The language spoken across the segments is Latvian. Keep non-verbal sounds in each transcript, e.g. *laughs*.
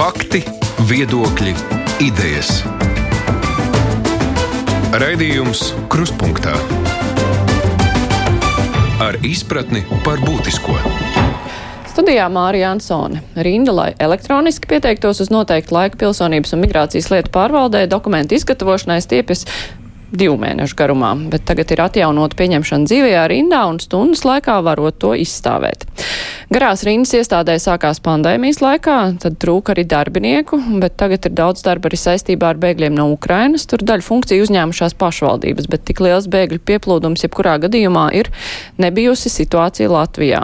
Fakti, viedokļi, idejas. Raidījums Krustpunktā ar izpratni par būtisko. Studijā Mārija Ansone. Rinda, lai elektroniski pieteiktos uz noteiktu laiku pilsonības un migrācijas lietu pārvaldē, dokumentu izgatavošanai stiepjas divu mēnešu garumā, bet tagad ir atjaunota pieņemšana dzīvajā rindā un stundas laikā varot to izstāvēt. Garās rindas iestādē sākās pandēmijas laikā, tad trūka arī darbinieku, bet tagad ir daudz darba arī saistībā ar bēgļiem no Ukrainas. Tur daļu funkciju uzņēmušās pašvaldības, bet tik liels bēgļu pieplūdums jebkurā gadījumā ir nebijusi situācija Latvijā.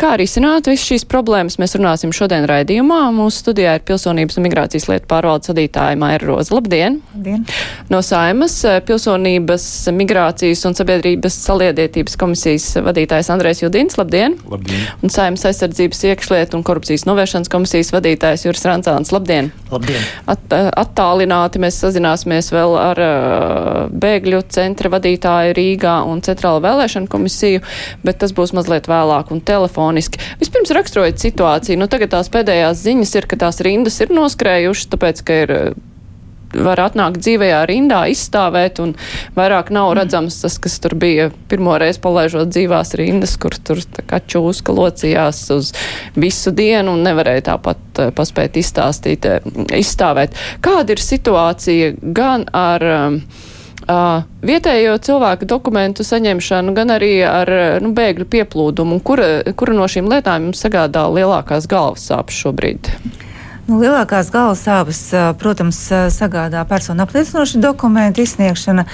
Kā risināt visas šīs problēmas, mēs runāsim šodien raidījumā. Mūsu studijā ir pilsonības un migrācijas lietu pārvaldes vadītāja Maira Roza. Labdien! Labdien. No Saimas pilsonības, migrācijas un sabiedrības saliedētības komisijas vadītājs Andrēs Judins. Labdien! Labdien. Un Saimnes aizsardzības iekšlietu un korupcijas novēršanas komisijas vadītājs Juris Rancāns. Labdien! Labdien. At, attālināti mēs sazināsimies vēl ar uh, bēgļu centra vadītāju Rīgā un centrāla vēlēšana komisiju, bet tas būs mazliet vēlāk un telefoniski. Vispirms raksturojot situāciju, nu tagad tās pēdējās ziņas ir, ka tās rindas ir noskrējušas, tāpēc, ka ir var atnākt dzīvajā rindā, izstāvēt, un vairāk nav redzams tas, kas tur bija pirmoreiz palaižot dzīvās rindas, kur tur kā čūska locījās uz visu dienu un nevarēja tāpat uh, paspēt izstāstīt, uh, izstāvēt. Kāda ir situācija gan ar Uh, vietējo cilvēku dokumentu saņemšanu, gan arī ar nu, bēgļu pieplūdumu. Kura, kura no šīm lietām jums sagādā lielākās galvas sāpes šobrīd? Nu, lielākās galvas sāpes, protams, sagādā personu apliecinošu dokumentu izsniegšana,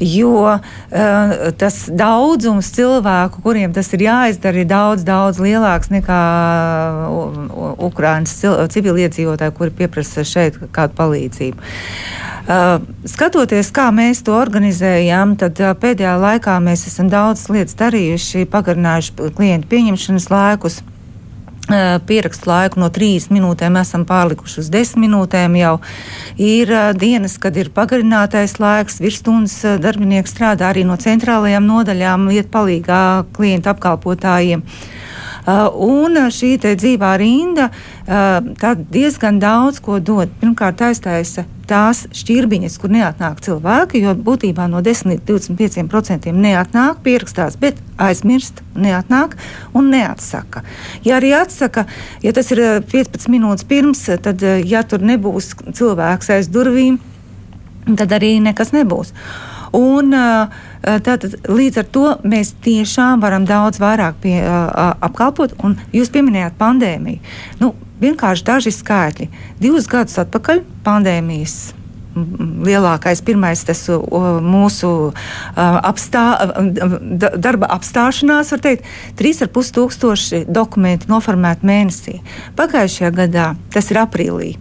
jo uh, tas daudzums cilvēku, kuriem tas ir jāizdara, ir daudz, daudz lielāks nekā Ukraiņas civiliedzīvotāji, kuri pieprasa šeit kādu palīdzību. Uh, skatoties, kā mēs to organizējam, tad uh, pēdējā laikā mēs esam daudz lietas darījuši, pagarinājuši klientu pieņemšanas laikus pierakstu laiku no 3 minūtēm esam pārlikuši uz 10 minūtēm. Jau ir dienas, kad ir pagarinātais laiks, virsstundas darbinieki strādā arī no centrālajām nodaļām, iet palīgā klientu apkalpotājiem. Uh, un šī dzīvā rinda uh, diezgan daudz ko dod. Pirmkārt, aiztaisa tās šķirbiņas, kur neatnāk cilvēki, jo būtībā no 10 līdz 25% neatnāk, pierakstās, bet aizmirst, neatnāk un neatsaka. Ja arī atsaka, ja tas ir 15 minūtes pirms, tad, ja tur nebūs cilvēks aiz durvīm, tad arī nekas nebūs. Un, tātad, līdz ar to mēs tiešām varam daudz vairāk pie, apkalpot. Jūs pieminējāt pandēmiju. Nu, vienkārši daži skaitļi. Divus gadus atpakaļ pandēmijas lielākais, pirmais tas mūsu apstā, darba apstāšanās, var teikt, 3,5 tūkstoši dokumenti noformēti mēnesī. Pagājušajā gadā, tas ir aprīlī,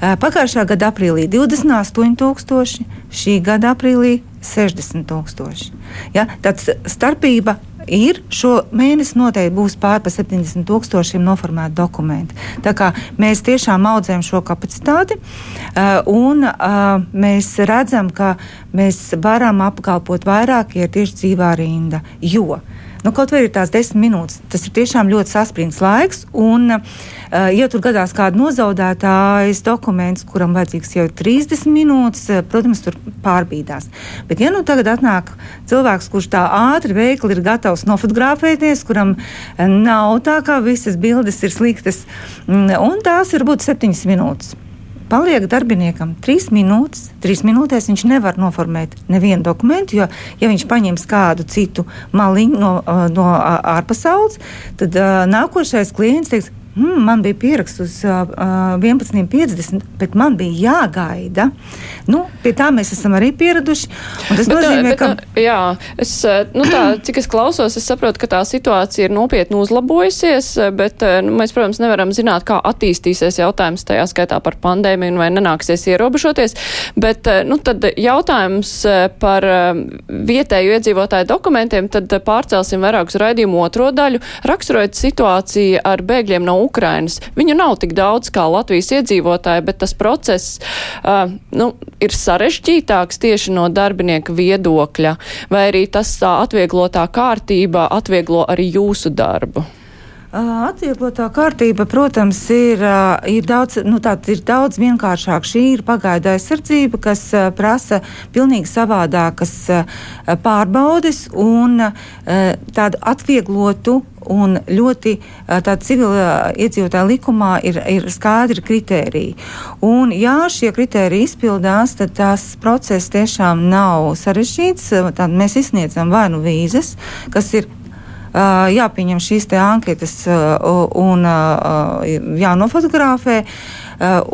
pagājušā gada aprīlī 28 tūkstoši, šī gada aprīlī 60 tūkstoši. Ja? Tad starpība ir. Šo mēnesi noteikti būs pār pa 70 tūkstošiem noformētu dokumentu. Tā kā mēs tiešām audzējam šo kapacitāti uh, un uh, mēs redzam, ka mēs varam apkalpot vairāk, ja ir tieši dzīvā rinda. Jo nu, kaut vai ir tās desmit minūtes, tas ir tiešām ļoti saspringts laiks. Un, uh, ja tur gadās kāda nozaudētājas dokuments, kuram vajadzīgs jau 30 minūtes, uh, protams, tur pārbīdās. Bet, ja nu tagad atnāk cilvēks, kurš tā ātri, veikli ir gatavs nofotografēties, kuram nav tā, kā visas bildes ir sliktas, un tās ir būt septiņas minūtes paliek darbiniekam trīs minūtes. Trīs minūtēs viņš nevar noformēt nevienu dokumentu, jo, ja viņš paņems kādu citu maliņu no, no ārpasaules, tad nākošais klients teiks, hmm, man bija pieraksts uz uh, 11.50, bet man bija jāgaida. Nu, pie tā mēs esam arī pieraduši. Tas bet, nozīmē, bet, ka. Jā, es, nu tā, cik es klausos, es saprotu, ka tā situācija ir nopietni uzlabojusies, bet nu, mēs, protams, nevaram zināt, kā attīstīsies jautājums tajā skaitā par pandēmiju un vai nenāksies ierobežoties. Bet, nu, tad jautājums par vietēju iedzīvotāju dokumentiem, tad pārcelsim vairāk uz raidījumu otro daļu, raksturojot situāciju ar bēgļiem no Ukrainas. Viņu nav tik daudz kā Latvijas iedzīvotāji, bet tas process uh, nu, ir sarežģītāks tieši no darbinieka viedokļa, vai arī tas tā atvieglotā kārtība atvieglo arī jūsu darbu? Atvieglotā kārtība, protams, ir, ir, daudz, nu, ir daudz vienkāršāka. Šī ir pagaida aizsardzība, kas prasa pilnīgi savādākas pārbaudes un tādu atvieglotu un ļoti civila iedzīvotāja likumā ir, ir skaidri kritēriji. Un, ja šie kritēriji izpildās, tad tās process tiešām nav sarežģīts. Tad mēs izsniedzam vai nu vīzes, kas ir jāpieņem šīs anketas un jānofotografē.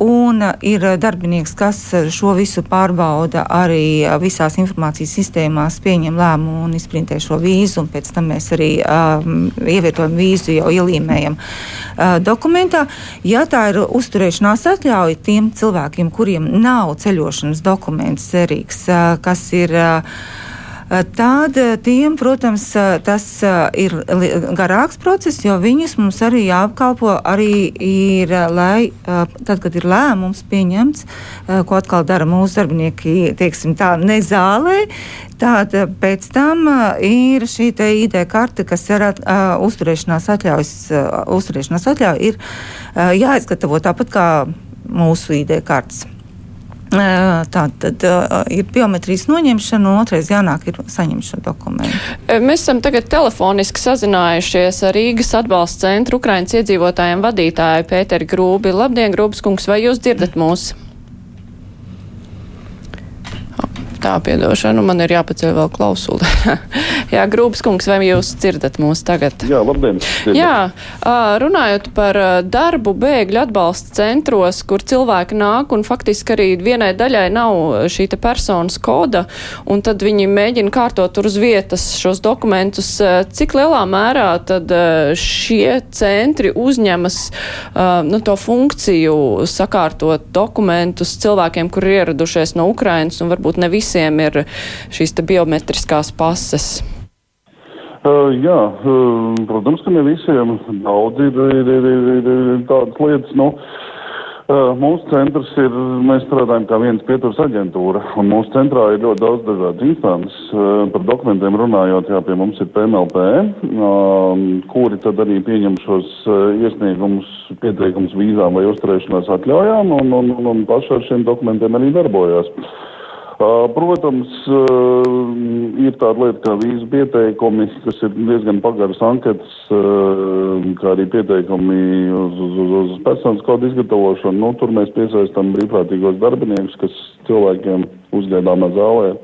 Un ir darbinieks, kas šo visu pārbauda arī visās informācijas sistēmās, pieņem lēmumu un izprintē šo vīzu. Pēc tam mēs arī um, ievietojam vīzu, jau ielīmējam uh, dokumentā. Ja tā ir uzturēšanās atļauja tiem cilvēkiem, kuriem nav ceļošanas dokuments cerīgs, uh, kas ir. Uh, tad tiem, protams, tas ir garāks process, jo viņus mums arī jāapkalpo, arī ir, lai tad, kad ir lēmums pieņemts, ko atkal dara mūsu darbinieki, teiksim tā, ne zālē, Tad pēc tam ir šī ID karte, kas ir uh, uzturēšanās atļaujas, uzturēšanās atļauja, ir jāizgatavo tāpat kā mūsu ID kartes. Tā tad uh, ir biometrijas noņemšana, un otrais jānāk ir saņemt šo dokumentu. Mēs esam tagad telefoniski sazinājušies ar Rīgas atbalsta centru Ukrainas iedzīvotājiem vadītāju Pēteri Grūbi. Labdien, Grūbs kungs, vai jūs dzirdat mūs? Tā piedošana, man ir jāpaceļ vēl klausuli. *laughs* Jā, Grūbs kungs, vai jūs dzirdat mūs tagad? Jā, labdien. Jā, runājot par darbu bēgļu atbalsta centros, kur cilvēki nāk un faktiski arī vienai daļai nav šī te personas koda, un tad viņi mēģina kārtot tur uz vietas šos dokumentus. Cik lielā mērā tad šie centri uzņemas nu, to funkciju sakārtot dokumentus cilvēkiem, kur ir ieradušies no Ukrainas un varbūt ne visi visiem ir šīs biometriskās pases? Uh, jā, uh, protams, ka ne visiem. Daudz ir, ir, ir, ir, ir tādas lietas, nu, uh, mūsu centrs ir, mēs strādājam kā viens pieturas aģentūra, un mūsu centrā ir ļoti daudz dažādas instances. Par dokumentiem runājot, jā, pie mums ir PMLP, kuri tad arī pieņem šos iesniegumus, pieteikumus vīzām vai uzturēšanās atļaujām, un, un, un paši ar šiem dokumentiem arī darbojās. Protams, ir tāda lieta kā vīzu pieteikumi, kas ir diezgan pagaras anketas, kā arī pieteikumi uz, uz, uz, uz personas kodu izgatavošanu. Nu, tur mēs piesaistām brīvprātīgos darbiniekus, kas cilvēkiem uzgaidāmā zālē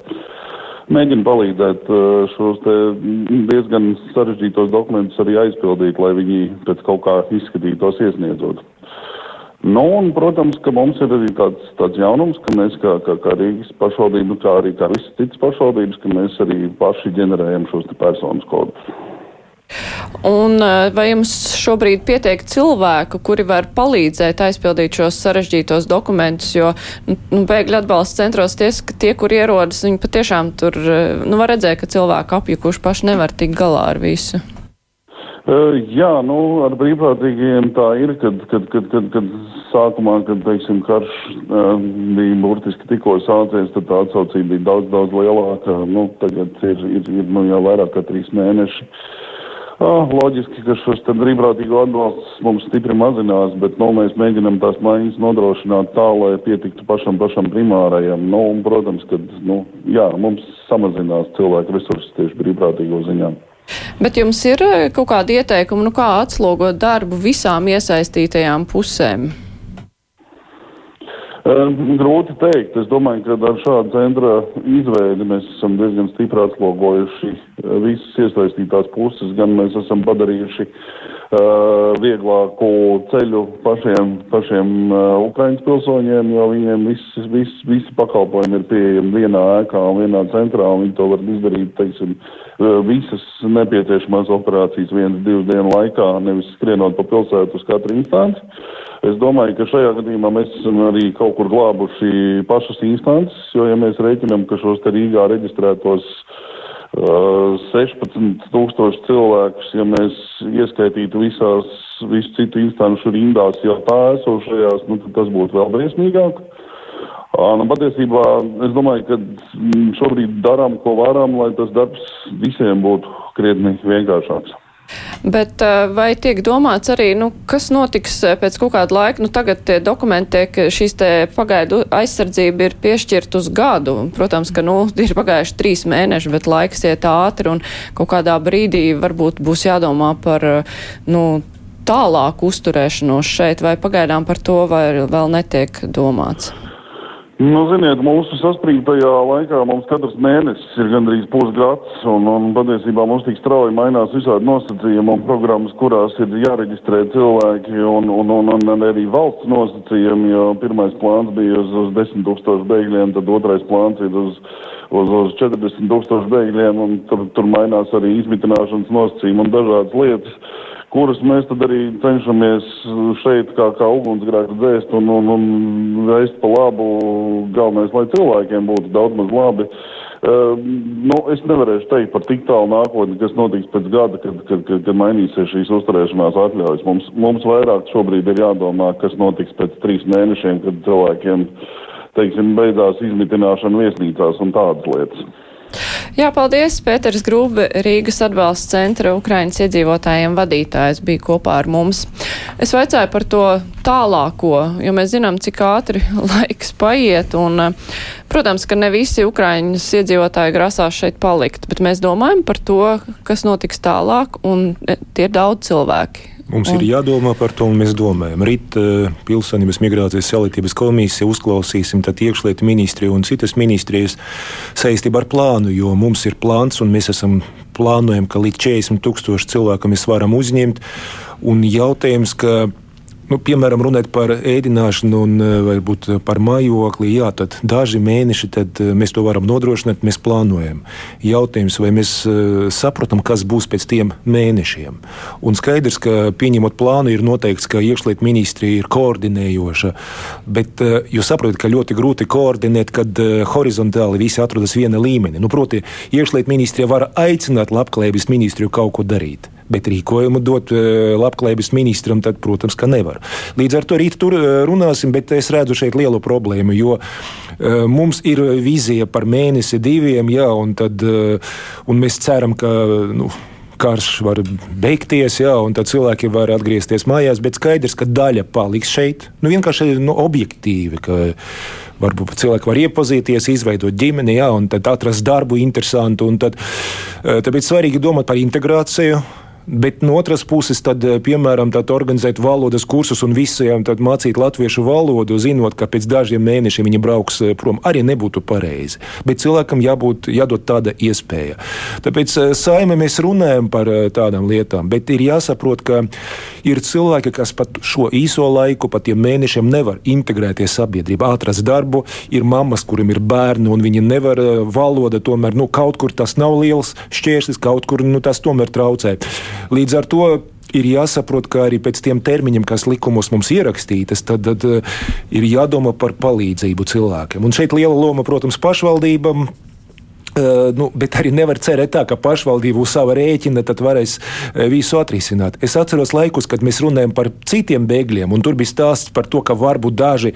mēģina palīdzēt šos diezgan sarežģītos dokumentus arī aizpildīt, lai viņi pēc kaut kā izskatītos iesniedzot. Nu, un, protams, ka mums ir arī tāds, tāds jaunums, ka mēs kā, kā, kā Rīgas pašvaldība, kā arī kā visas citas pašvaldības, ka mēs arī paši ģenerējam šos personas kodus. Un vai jums šobrīd pietiek cilvēku, kuri var palīdzēt aizpildīt šos sarežģītos dokumentus, jo nu, nu bēgļu atbalsta centros ties, ka tie, kur ierodas, viņi patiešām tur, nu var redzēt, ka cilvēki apjukuši paši nevar tikt galā ar visu. Uh, jā, nu, ar brīvprātīgiem tā ir, kad, kad, kad, kad, kad sākumā, kad, teiksim, karš uh, bija burtiski tikko sācies, tad tā atsaucība bija daudz, daudz lielāka. Nu, tagad ir, ir, ir nu, jau vairāk kā trīs mēneši. Uh, loģiski, ka te brīvprātīgo atbalsts mums stipri mazinās, bet, nu, mēs mēģinam tās maiņas nodrošināt tā, lai pietiktu pašam, pašam primārajam. Nu, un, protams, ka, nu, jā, mums samazinās cilvēku resursus tieši brīvprātīgo ziņām. Bet jums ir eh, kaut kāda ieteikuma, nu kā atslogot darbu visām iesaistītajām pusēm? Grūti teikt. Es domāju, ka ar šādu centra izveidi mēs esam diezgan stipri atslogojuši visas iesaistītās puses. Gan mēs esam padarījuši uh, vieglāku ceļu pašiem, pašiem uh, Ukraiņas pilsoņiem, jo viņiem visi, visi, visi pakalpojumi ir pieejami vienā ēkā un vienā centrā, un viņi to var izdarīt, teiksim, uh, visas nepieciešamās operācijas vienas, divas dienu laikā, nevis skrienot pa pilsētu uz katru instanci. Es domāju, ka šajā gadījumā mēs esam arī kaut kur glābuši pašas instances, jo, ja mēs reiķinam, ka šos te Rīgā reģistrētos uh, 16 tūkstoši cilvēkus, ja mēs ieskaitītu visās, visu citu instanšu rindās jau tā esošajās, nu, tad tas būtu vēl briesmīgāk. Nu, patiesībā es domāju, ka šobrīd darām, ko varam, lai tas darbs visiem būtu krietni vienkāršāks. Bet vai tiek domāts arī, nu, kas notiks pēc kaut kāda laika? Nu, tagad tie dokumenti tiek, šīs te pagaidu aizsardzība ir piešķirt uz gadu. Protams, ka, nu, *laughs* ir pagājuši trīs mēneši, bet laiks iet ātri un kaut kādā brīdī varbūt būs jādomā par, nu, tālāku uzturēšanos šeit, vai pagaidām par to vēl netiek domāts? Nu, ziniet, mūsu saspringtajā laikā mums katrs mēnesis ir gandrīz pusgads, un, un patiesībā mums tik strauji mainās visādi nosacījumi un programmas, kurās ir jāreģistrē cilvēki, un, un, un, un arī valsts nosacījumi, jo pirmais plāns bija uz, uz 10 tūkstošu bēgļiem, tad otrais plāns ir uz, uz, uz 40 tūkstošu bēgļiem, un tur, tur mainās arī izmitināšanas nosacījumi un dažādas lietas kuras mēs tad arī cenšamies šeit kā, kā ugunsgrēku dzēst un, un, un vēst pa labu. Galvenais, lai cilvēkiem būtu daudz maz labi. Uh, nu, es nevarēšu teikt par tik tālu nākotni, kas notiks pēc gada, kad, kad, kad, kad mainīsies šīs uzturēšanās atļaujas. Mums, mums vairāk šobrīd ir jādomā, kas notiks pēc trīs mēnešiem, kad cilvēkiem, teiksim, beidzās izmitināšana viesnīcās un tādas lietas. Jā, paldies. Pēters Grūbe, Rīgas atbalsta centra Ukrainas iedzīvotājiem vadītājs bija kopā ar mums. Es vaicāju par to tālāko, jo mēs zinām, cik ātri *laughs* laiks paiet un, protams, ka ne visi Ukraiņas iedzīvotāji grasās šeit palikt, bet mēs domājam par to, kas notiks tālāk un tie ir daudz cilvēki. Mums un... ir jādomā par to, un mēs domājam. Rīt uh, Pilsonības migrācijas salīdzības komisija uzklausīsim iekšlietu ministriju un citas ministrijas saistībā ar plānu, jo mums ir plāns un mēs esam plānojam, ka līdz 40 tūkstoši cilvēku mēs varam uzņemt. Un jautājums, ka Nu, piemēram, runājot par ēdināšanu un eh, varbūt par mājokli, jā, tad daži mēneši tad eh, mēs to varam nodrošināt, mēs plānojam. Jautājums, vai mēs uh, saprotam, kas būs pēc tiem mēnešiem. Un skaidrs, ka pieņemot plānu, ir noteikts, ka iekšlietu ministrija ir koordinējoša, bet jūs saprotat, ka ļoti grūti koordinēt, kad horizontāli visi atrodas viena līmenī. Nu, proti, iekšlietu ministrija var aicināt labklājības ministriju kaut ko darīt bet rīkojumu dot eh, labklājības ministram, tad, protams, ka nevar. Līdz ar to rīt tur eh, runāsim, bet es redzu šeit lielu problēmu, jo eh, mums ir vīzija par mēnesi, diviem, jā, un, tad, un mēs ceram, ka. Nu, karš var beigties, jā, un tad cilvēki var atgriezties mājās, bet skaidrs, ka daļa paliks šeit. Nu, vienkārši nu, objektīvi, ka varbūt cilvēki var iepazīties, izveidot ģimeni, jā, un tad atrast darbu interesantu. Tad, tāpēc svarīgi domāt par integrāciju Bet no otras puses, tad, eh, piemēram, tad organizēt valodas kursus un visiem mācīt latviešu valodu, zinot, ka pēc dažiem mēnešiem viņi brauks eh, prom, arī nebūtu pareizi. Bet cilvēkam jābūt, jādod tāda iespēja. Tāpēc eh, saime mēs runājam par tādām lietām, bet ir jāsaprot, ka ir cilvēki, kas pat šo īso laiku, pat tiem mēnešiem nevar integrēties sabiedrībā, atrast darbu. Ir mammas, kuriem ir bērni, un viņi nevar valoda tomēr, nu, kaut kur tas nav liels šķērslis, kaut kur nu, tas tomēr traucē. Līdz ar to ir jāsaprot, ka arī pēc tiem termiņiem, kas likumos mums ierakstītas, tad, tad uh, ir jādomā par palīdzību cilvēkiem. Un šeit liela loma, protams, pašvaldībām. Nu, bet arī nevar cerēt tā, ka pašvaldība uz sava rēķina varēs uh, visu atrisināt. Es atceros laikus, kad mēs runājam par citiem bēgļiem, un tur bija stāsts par to, ka varbūt daži,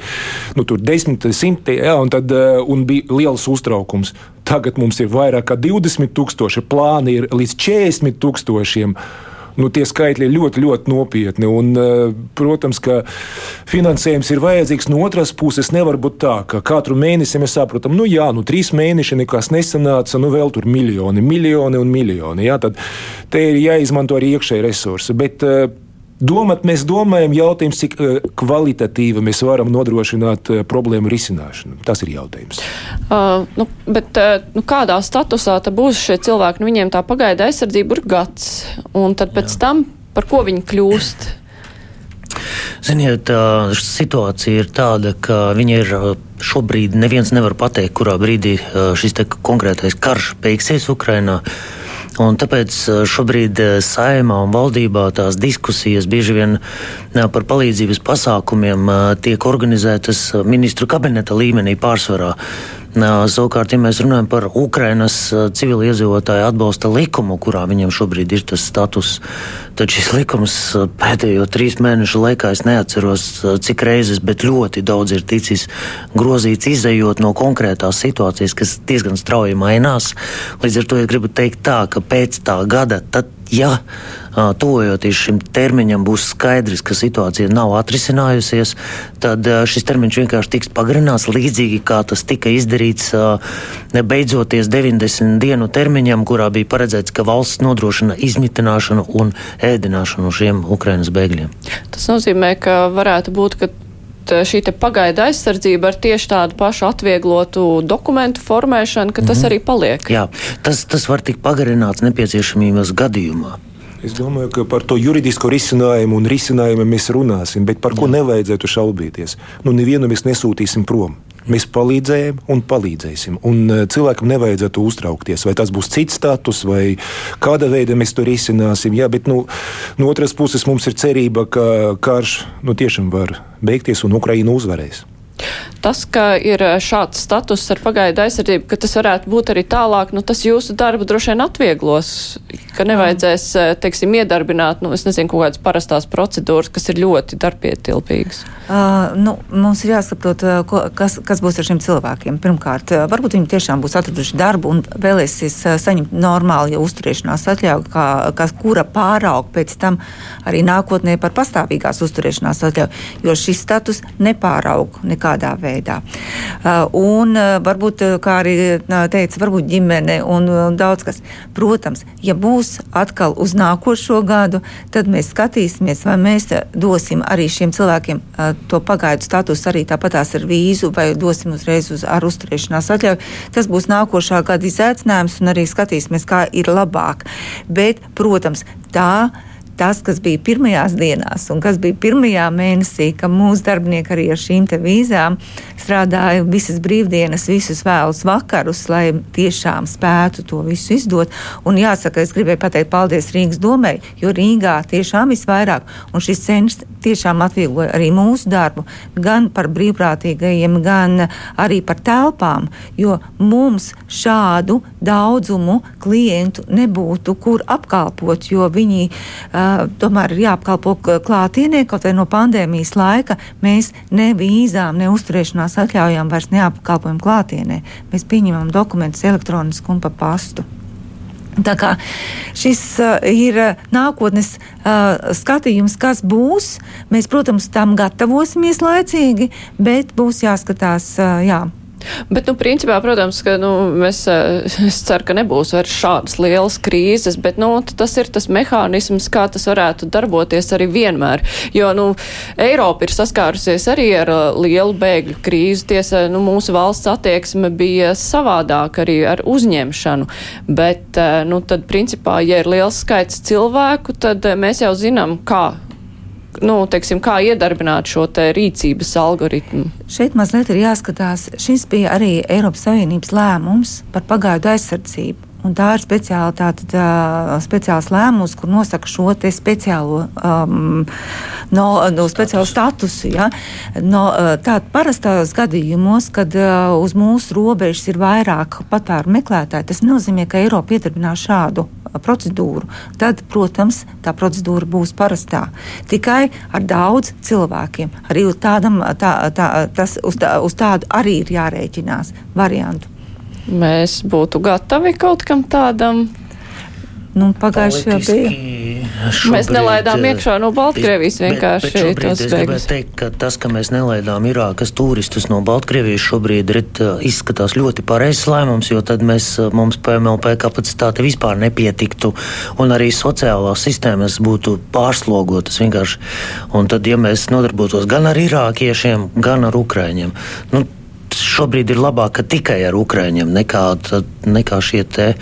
nu, tur desmit, simti, jā, un tad uh, un bija liels uztraukums. Tagad mums ir vairāk kā 20 tūkstoši, plāni ir līdz 40 tūkstošiem nu, tie skaitļi ir ļoti, ļoti nopietni. Un, eh, protams, ka finansējums ir vajadzīgs. No otras puses, nevar būt tā, ka katru mēnesi mēs saprotam, nu jā, nu trīs mēneši nekas nesanāca, nu vēl tur miljoni, miljoni un miljoni. Jā, tad te ir jāizmanto arī iekšēji resursi. Bet, uh, Domāt, mēs domājam, jautājums, cik uh, kvalitatīvi mēs varam nodrošināt uh, problēmu risināšanu. Tas ir jautājums. Uh, nu, bet uh, nu, kādā statusā būs šie cilvēki? Nu, viņiem tā pagaida aizsardzība ir gads, un tad pēc Jā. tam par ko viņi kļūst? Ziniet, tā situācija ir tāda, ka viņi ir šobrīd neviens nevar pateikt, kurā brīdī šis konkrētais karš beigsies Ukrainā. Un tāpēc šobrīd saimā un valdībā tās diskusijas bieži vien par palīdzības pasākumiem tiek organizētas ministru kabineta līmenī pārsvarā. Savukārt, ja mēs runājam par Ukrainas civiliedzīvotāju atbalsta likumu, kurā viņiem šobrīd ir tas status, tad šis likums pēdējo trīs mēnešu laikā es neatceros, cik reizes, bet ļoti daudz ir ticis grozīts, izējot no konkrētās situācijas, kas diezgan strauji mainās. Līdz ar to es gribu teikt tā, ka pēc tā gada tad ja tuvojoties šim termiņam būs skaidrs, ka situācija nav atrisinājusies, tad šis termiņš vienkārši tiks pagarināts līdzīgi kā tas tika izdarīts beidzoties 90 dienu termiņam, kurā bija paredzēts, ka valsts nodrošina izmitināšanu un ēdināšanu šiem Ukrainas bēgļiem. Tas nozīmē, ka varētu būt, ka šī pagaida aizsardzība ar tieši tādu pašu atvieglotu dokumentu formēšanu, ka tas mm -hmm. arī paliek. Jā, tas, tas var tikt pagarināts nepieciešamības gadījumā. Es domāju, ka par to juridisko risinājumu un risinājumu mēs runāsim, bet par ko nevajadzētu šaubīties. Nu, nevienu mēs nesūtīsim prom. Mēs palīdzējām un palīdzēsim. Un uh, cilvēkam nevajadzētu uztraukties, vai tas būs cits status, vai kāda veida mēs to risināsim. Jā, bet nu, no otras puses mums ir cerība, ka karš nu, tiešām var beigties un Ukraina uzvarēs. Tas, ka ir eh, šāds status ar pagaidu aizsardzību, ka tas varētu būt arī tālāk, nu, tas jūsu darbu droši vien atvieglos, ka nevajadzēs, eh, teiksim, iedarbināt, nu, es nezinu, kaut kādas parastās procedūras, kas ir ļoti darbietilpīgas. Uh, nu, mums ir jāsaprot, ko, kas, kas būs ar šiem cilvēkiem. Pirmkārt, varbūt viņi tiešām būs atraduši darbu un vēlēsies saņemt normālu ja uzturēšanās atļauju, kā, kas, kura pāraug pēc tam arī nākotnē par pastāvīgās uzturēšanās atļauju, jo šis status nepāraug nekādā veidā veidā. Uh, un uh, varbūt, uh, kā arī teica, varbūt ģimene un daudz kas. Protams, ja būs atkal uz nākošo gadu, tad mēs skatīsimies, vai mēs dosim arī šiem cilvēkiem to pagaidu statusu arī tāpatās ar vīzu vai dosim uzreiz uz ar uzturēšanās atļauju. Tas būs nākošā gada izaicinājums un arī skatīsimies, kā ir labāk. Bet, protams, tā tas, kas bija pirmajās dienās un kas bija pirmajā mēnesī, ka mūsu darbinieki arī ar šīm vīzām strādāja visas brīvdienas, visus vēlus vakarus, lai tiešām spētu to visu izdot. Un jāsaka, es gribēju pateikt paldies Rīgas domai, jo Rīgā tiešām visvairāk, un šis centrs tiešām atviegloja arī mūsu darbu, gan par brīvprātīgajiem, gan arī par telpām, jo mums šādu daudzumu klientu nebūtu, kur apkalpot, jo viņi uh, tomēr ir jāapkalpo klātienē, kaut vai no pandēmijas laika. Mēs ne vīzām, ne uzturēšanās atļaujām vairs neapkalpojam klātienē. Mēs pieņemam dokumentus elektroniski un pa pastu. Tā kā šis uh, ir nākotnes uh, skatījums, kas būs, mēs, protams, tam gatavosimies laicīgi, bet būs jāskatās, uh, jā, Bet, nu, principā, protams, ka, nu, mēs, eh, *laughs* es ceru, ka nebūs vairs šādas lielas krīzes, bet, nu, tas ir tas mehānisms, kā tas varētu darboties arī vienmēr. Jo, nu, Eiropa ir saskārusies arī ar uh, lielu bēgļu krīzi. Tiesa, nu, mūsu valsts attieksme bija savādāk arī ar uzņemšanu, bet, uh, nu, tad, principā, ja ir liels skaits cilvēku, tad mēs jau zinām, kā nu, teiksim, kā iedarbināt šo rīcības algoritmu? Šeit mazliet ir jāskatās, šis bija arī Eiropas Savienības lēmums par pagaidu aizsardzību. Un tā ir speciāla, tātad, uh, speciāls lēmums, kur nosaka šo speciālo, um, no, no speciālu statusu. Ja? No, uh, Tātad parastos gadījumos, kad uh, uz mūsu robežas ir vairāk patvēru meklētāji, tas nozīmē, ka Eiropa iedarbinās šādu procedūru. Tad, protams, tā procedūra būs parastā. Tikai ar daudz cilvēkiem. Arī tādam, tā, tā, tas, uz, tā, uz tādu arī ir jārēķinās variantu mēs būtu gatavi kaut kam tādam? Nu, Pagājušajā gadā bija. Šobrīd, mēs nelaidām eh, iekšā no Baltkrievijas vienkārši bet, bet bēgļus. Es gribētu teikt, ka tas, ka mēs nelaidām Irākas turistus no Baltkrievijas šobrīd ir, eh, izskatās ļoti pareizs lēmums, jo tad mēs, eh, mums PMLP kapacitāte vispār nepietiktu un arī sociālās sistēmas būtu pārslogotas vienkārši. Un tad, ja mēs nodarbotos gan ar irākiešiem, gan ar ukraiņiem, nu, šobrīd ir labāk tikai ar Ukraiņiem nekā, nekā šie te.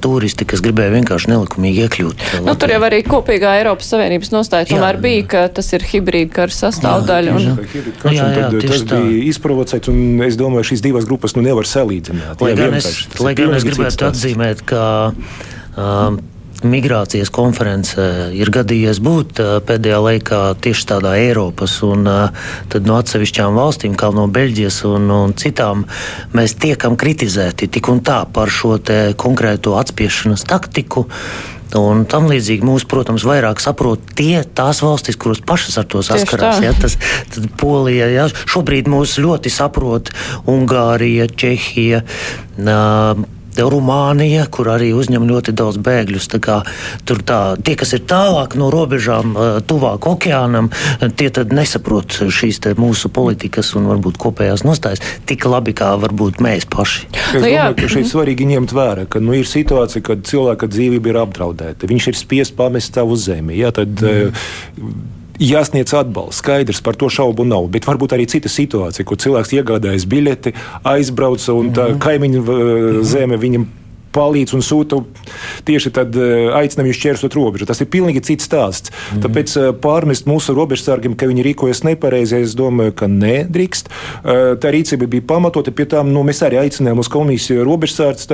Turisti, kas gribēja vienkārši nelikumīgi iekļūt. Nu, tur jau arī kopīgā Eiropas Savienības nostāja tomēr jā, bija, ka tas ir hibrīda kara sastāvdaļa. Un... Jā, jā, jā, tas tā. bija izprovocēts, un es domāju, šīs divas grupas nu nevar salīdzināt. Lai jā, gan es, lai gan es gribētu atzīmēt, ka. Um, migrācijas konferencē ir gadījies būt pēdējā laikā tieši tādā Eiropas un no atsevišķām valstīm, kā no Beļģijas un, un citām, mēs tiekam kritizēti tik un tā par šo konkrēto atspiešanas taktiku. Un tam līdzīgi mūs, protams, vairāk saprot tie, tās valstis, kuras pašas ar to saskarās. Ja, tas, tad Polija, ja, šobrīd mūs ļoti saprot Ungārija, Čehija. Uh, Rumānija, kur arī uzņem ļoti daudz bēgļus. Tā tur tā, tie, kas ir tālāk no robežām, tuvāk okeānam, tie nesaprot šīs mūsu politikas un varbūt kopējās nostājas tik labi kā varbūt mēs paši. Es nu domāju, ka šeit svarīgi ņemt vērā, ka nu, ir situācija, kad cilvēka dzīvība ir apdraudēta. Viņš ir spiests pamest savu zemi. Ja, tad, mm jāsniedz atbalsts. Skaidrs, par to šaubu nav. Bet varbūt arī cita situācija, kur cilvēks iegādājas biļeti, aizbrauca un tā mhm. kaimiņu mhm. zeme viņam palīdz un sūta tieši tad eh, aicina viņus šķērsot robežu. Tas ir pilnīgi cits stāsts. Mm -hmm. Tāpēc eh, pārmest mūsu robežsargiem, ka viņi rīkojas nepareizi, es domāju, ka nedrīkst. Eh, tā rīcība bija pamatota. Pie tām nu, mēs arī aicinājām uz komisiju robežsardus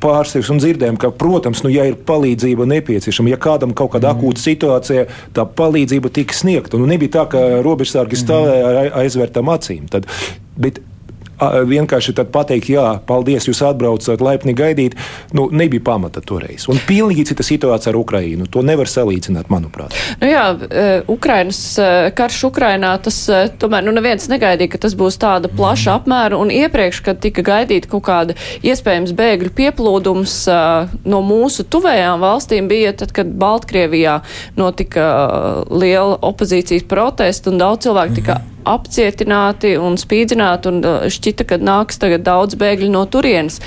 pārstāvjus un dzirdējām, ka, protams, nu, ja ir palīdzība nepieciešama, ja kādam kaut kāda mm -hmm. akūta situācija, tā palīdzība tika sniegta. Nu, nebija tā, ka robežsargi stāvēja ar aizvērtām acīm. Tad, bet vienkārši pateikt, jā, paldies, jūs atbraucat, laipni gaidīt, nu, nebija pamata toreiz. Un pilnīgi cita situācija ar Ukrajinu. To nevar salīdzināt, manuprāt. Nu jā, Ukrainas karš Ukrainā, tas tomēr nu, neviens negaidīja, ka tas būs tāda plaša apmēra. Un iepriekš, kad tika gaidīta kaut kāda iespējams bēgļu pieplūdums no mūsu tuvējām valstīm, bija tad, kad Baltkrievijā notika liela opozīcijas protesta un daudz cilvēku tika. Mm -hmm apcietināti un spīdzināti, un uh, šķita, ka nāks tagad daudz bēgļu no turienes.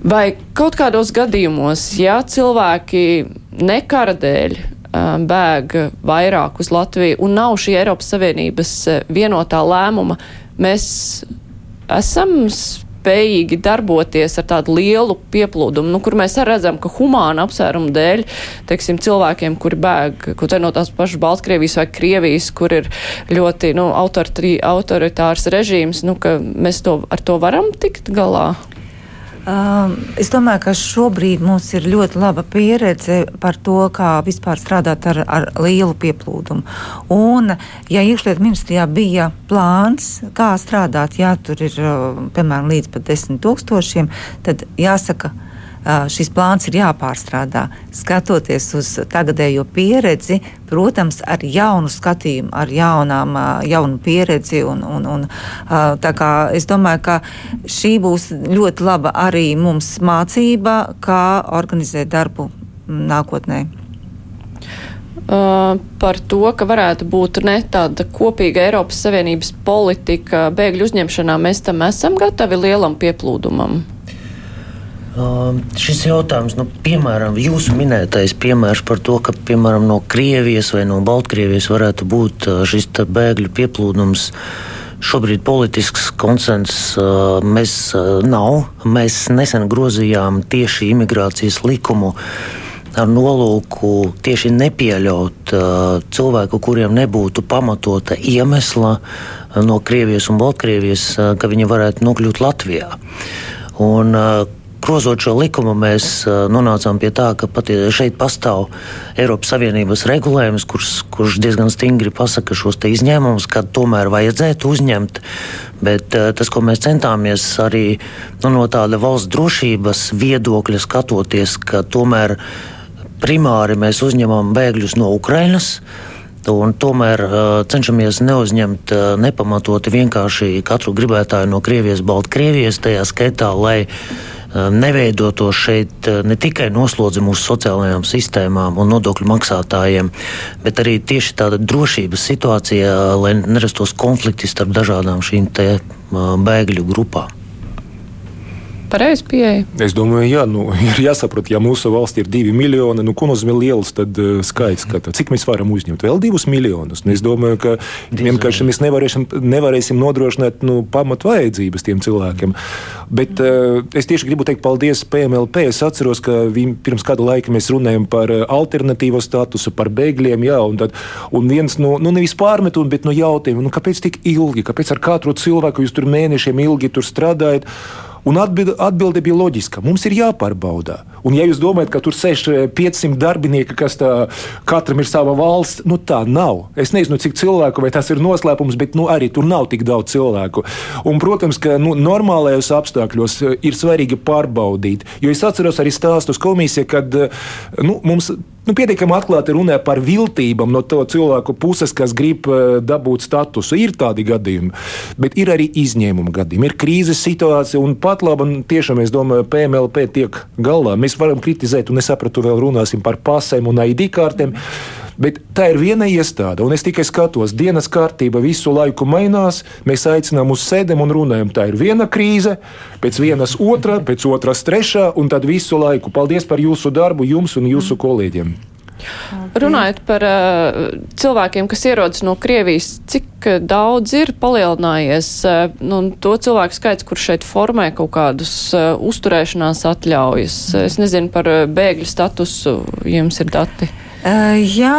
Vai kaut kādos gadījumos, ja cilvēki nekara dēļ uh, bēg vairāk uz Latviju un nav šī Eiropas Savienības uh, vienotā lēmuma, mēs esam spējīgi darboties ar tādu lielu pieplūdumu, nu, kur mēs redzam, ka humāna apsvērumu dēļ, teiksim, cilvēkiem, kuri bēg, kur te no tās pašas Baltkrievijas vai Krievijas, kur ir ļoti, nu, autoritārs režīms, nu, ka mēs to, ar to varam tikt galā? Um, es domāju, ka šobrīd mums ir ļoti laba pieredze par to, kā vispār strādāt ar, ar lielu pieplūdumu. Un, ja iekšlietu ministrijā bija plāns, kā strādāt, ja tur ir uh, piemēram līdz pat desmit tūkstošiem, tad jāsaka, ka šis plāns ir jāpārstrādā. Skatoties uz tagadējo pieredzi, protams, ar jaunu skatījumu, ar jaunām, jaunu pieredzi. Un, un, un, es domāju, ka šī būs ļoti laba arī mums mācība, kā organizēt darbu nākotnē. Uh, par to, ka varētu būt ne tāda kopīga Eiropas Savienības politika bēgļu uzņemšanā, mēs tam esam gatavi lielam pieplūdumam. Uh, šis jautājums, nu, piemēram, jūsu minētais piemērs par to, ka piemēram, no Krievijas vai no Baltkrievijas varētu būt uh, šis bēgļu pieplūdums. Šobrīd politisks konsensus uh, mēs uh, nav. Mēs nesen grozījām tieši imigrācijas likumu ar nolūku tieši nepieļaut cilvēku, kuriem nebūtu pamatota iemesla no Krievijas un Baltkrievijas, ka viņi varētu nokļūt Latvijā. Un, uh, grozot šo likumu, mēs nonācām pie tā, ka šeit pastāv Eiropas Savienības regulējums, kurš, kurš diezgan stingri pasaka šos izņēmumus, kad tomēr vajadzētu uzņemt. Bet tas, ko mēs centāmies arī nu, no tāda valsts drošības viedokļa skatoties, ka tomēr primāri mēs uzņemam bēgļus no Ukrainas. Un tomēr uh, cenšamies neuzņemt uh, nepamatoti vienkārši katru gribētāju no Krievijas, Baltkrievijas, tajā skaitā, lai neveidotos šeit ne tikai noslodzi mūsu sociālajām sistēmām un nodokļu maksātājiem, bet arī tieši tāda drošības situācija, lai nerastos konflikti starp dažādām šīm bēgļu grupām pareizi pieeja? Es domāju, jā, nu, *laughs* ir jāsaprot, ja mūsu valstī ir divi miljoni, nu, ko nozīmē liels tad, uh, skaits, ka, cik mēs varam uzņemt? Vēl divus miljonus. Nu, es domāju, ka vienkārši mēs nevarēsim, nevarēsim nodrošināt nu, pamat vajadzības tiem cilvēkiem. Bet uh, es tieši gribu teikt paldies PMLP. Es atceros, ka viņi, pirms kāda laika mēs runājam par uh, alternatīvo statusu, par bēgļiem, jā, un, tad, un viens no, nu, nevis pārmetumu, bet no jautājumiem, nu, kāpēc tik ilgi, kāpēc ar katru cilvēku jūs tur mēnešiem ilgi tur strādājat? Un atbilde, bija loģiska. Mums ir jāpārbauda. Un, ja jūs domājat, ka tur sēž 500 eh, darbinieki, kas tā, katram ir sava valsts, nu tā nav. Es nezinu, cik cilvēku, vai tas ir noslēpums, bet nu, arī tur nav tik daudz cilvēku. Un, protams, ka nu, normālajos apstākļos eh, ir svarīgi pārbaudīt. Jo es atceros arī stāstus komisijā, kad eh, nu, mums nu, pietiekami atklāti runā par viltībām no to cilvēku puses, kas grib uh, dabūt statusu. Ir tādi gadījumi, bet ir arī izņēmuma gadījumi. Ir krīzes situācija, un pat labi, tiešām es domāju, PMLP tiek galvā. Mēs varam kritizēt, un es sapratu, vēl runāsim par pasēm un ID kartēm. Bet tā ir viena iestāde, un es tikai skatos, dienas kārtība visu laiku mainās. Mēs aicinām uz sēdēm un runājam. Tā ir viena krīze, pēc vienas otra, pēc otras trešā, un tad visu laiku. Paldies par jūsu darbu, jums un jūsu kolēģiem. Runājot par uh, cilvēkiem, kas ierodas no Krievijas, cik daudz ir palielinājies uh, nu, to cilvēku skaits, kur šeit formē kaut kādus uh, uzturēšanās atļaujas? Es nezinu par uh, bēgļu statusu, jums ir dati. Jā,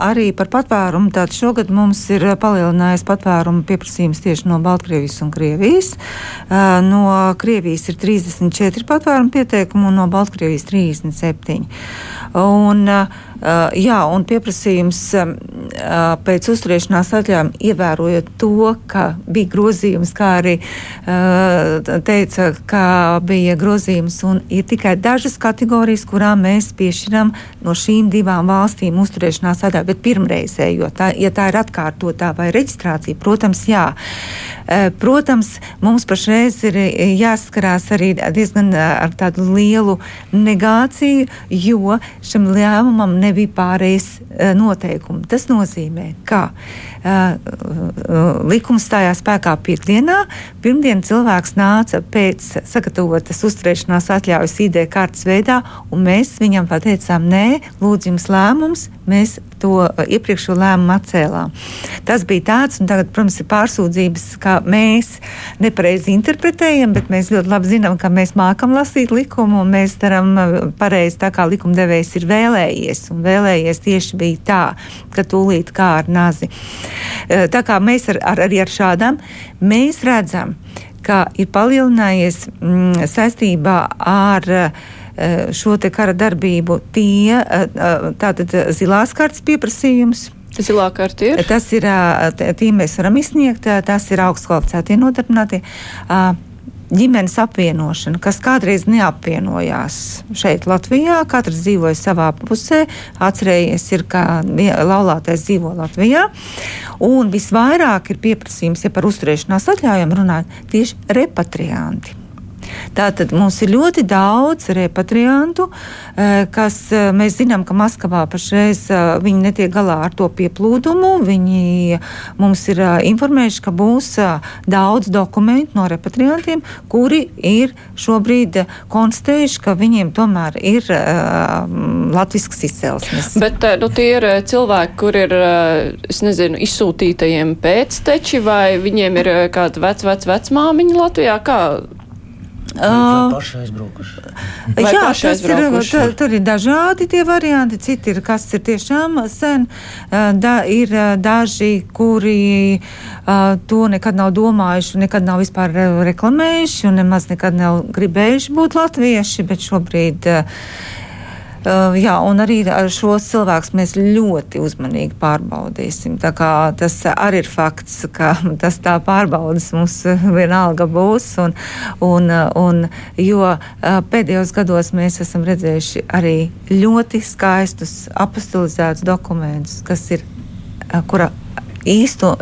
arī par patvērumu. Tātad šogad mums ir palielinājies patvērumu pieprasījums tieši no Baltkrievijas un Krievijas. No Krievijas ir 34 patvērumu pieteikumu un no Baltkrievijas 37. Un, jā, un pieprasījums pēc uzturēšanās atļaujām, ievērojot to, ka bija grozījums, kā arī teica, ka bija grozījums un ir tikai dažas kategorijas, kurām mēs piešķiram no šīm divām valstīm uzturēšanās atļauju, bet pirmreizējo, tā, ja tā ir atkārtotā vai reģistrācija, protams, jā. Protams, mums pašreiz ir jāskarās arī diezgan ar tādu lielu negāciju, jo šim lēmumam nebija pārējais noteikumi. Tas nozīmē, ka uh, likums stājās spēkā piekdienā. Pirmdien cilvēks nāca pēc sagatavotas uzturēšanās atļaujas ID kartes veidā, un mēs viņam pateicām, nē, lūdzu, jums lēmums, mēs to iepriekšējo lēmumu atcēlām. Tas bija tāds, un tagad, protams, ir pārsūdzības, ka mēs nepareizi interpretējam, bet mēs ļoti labi zinām, ka mēs mākam lasīt likumu, un mēs darām pareizi tā, kā likumdevējs ir vēlējies. Un vēlējies tieši bija tā, ka tūlīt kā ar nazi. Tā kā mēs ar, ar, arī ar šādām, mēs redzam, ka ir palielinājies mm, saistībā ar uh, šo kara darbību tie tātad zilās kartes pieprasījums. Zilā karte ir? Tas ir, tiem mēs varam izsniegt, tas ir augstskvalificētie nodarbinātie ģimenes apvienošana, kas kādreiz neapvienojās šeit, Latvijā. Katrs dzīvoja savā pusē. Atcerējies, ir, ka laulātais dzīvo Latvijā. Un visvairāk ir pieprasījums, ja par uzturēšanās atļaujam runāt, tieši repatrianti. Tātad mums ir ļoti daudz repatriantu, eh, kas eh, mēs zinām, ka Maskavā pašreiz eh, viņi netiek galā ar to pieplūdumu. Viņi mums ir informējuši, ka būs daudz dokumentu no repatriantiem, kuri ir šobrīd konstatējuši, ka viņiem tomēr ir latvisks izcelsmes. Bet nu, tie ir cilvēki, kur ir, es nezinu, izsūtītajiem pēcteči vai viņiem ir kāda vec, vec, vecmāmiņa Latvijā? Kā Uh. Jā, tas ir, tur ir dažādi tie varianti, citi ir, kas ir tiešām sen. Da, ir daži, kuri uh, to nekad nav domājuši, nekad nav vispār reklamējuši un nemaz nekad nav gribējuši būt latvieši, bet šobrīd uh, Uh, jā, un arī ar šos cilvēkus mēs ļoti uzmanīgi pārbaudīsim. Tas arī ir fakts, ka tas tā pārbaudas mums vienalga būs. Un, un, un, jo uh, pēdējos gados mēs esam redzējuši arī ļoti skaistus apostolizētus dokumentus, kas ir, uh, kura īstu,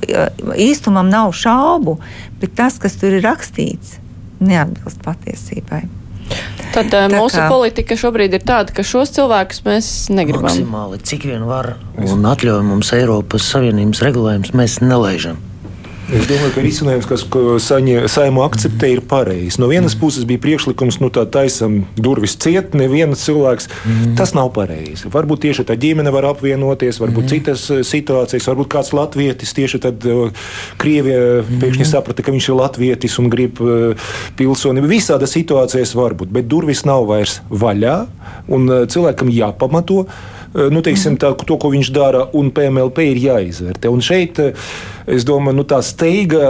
īstumam nav šaubu, bet tas, kas tur ir rakstīts, neatbilst patiesībai. Tad uh, mūsu kā... politika šobrīd ir tāda, ka šos cilvēkus mēs negribam. Maksimāli, cik vien var un atļauj mums Eiropas Savienības regulējums, mēs nelaižam. Es domāju, ka risinājums, kas saimā akceptē, ir pareizs. No vienas puses bija priekšlikums, nu tā taisam durvis ciet, neviens cilvēks. Mm. Tas nav pareizi. Varbūt tieši tā ģimene var apvienoties, varbūt mm. citas eh, situācijas, varbūt kāds latvietis tieši tad uh, Krievija mm. pēkšņi saprata, ka viņš ir latvietis un grib pilsonību. Visādas situācijas var būt, bet durvis nav vairs vaļā un cilvēkam jāpamato. Eh, nu, teiksim, tā, to, ko viņš dara, un PMLP ir jāizvērtē. Un šeit, eh, es domāju, nu, tā steiga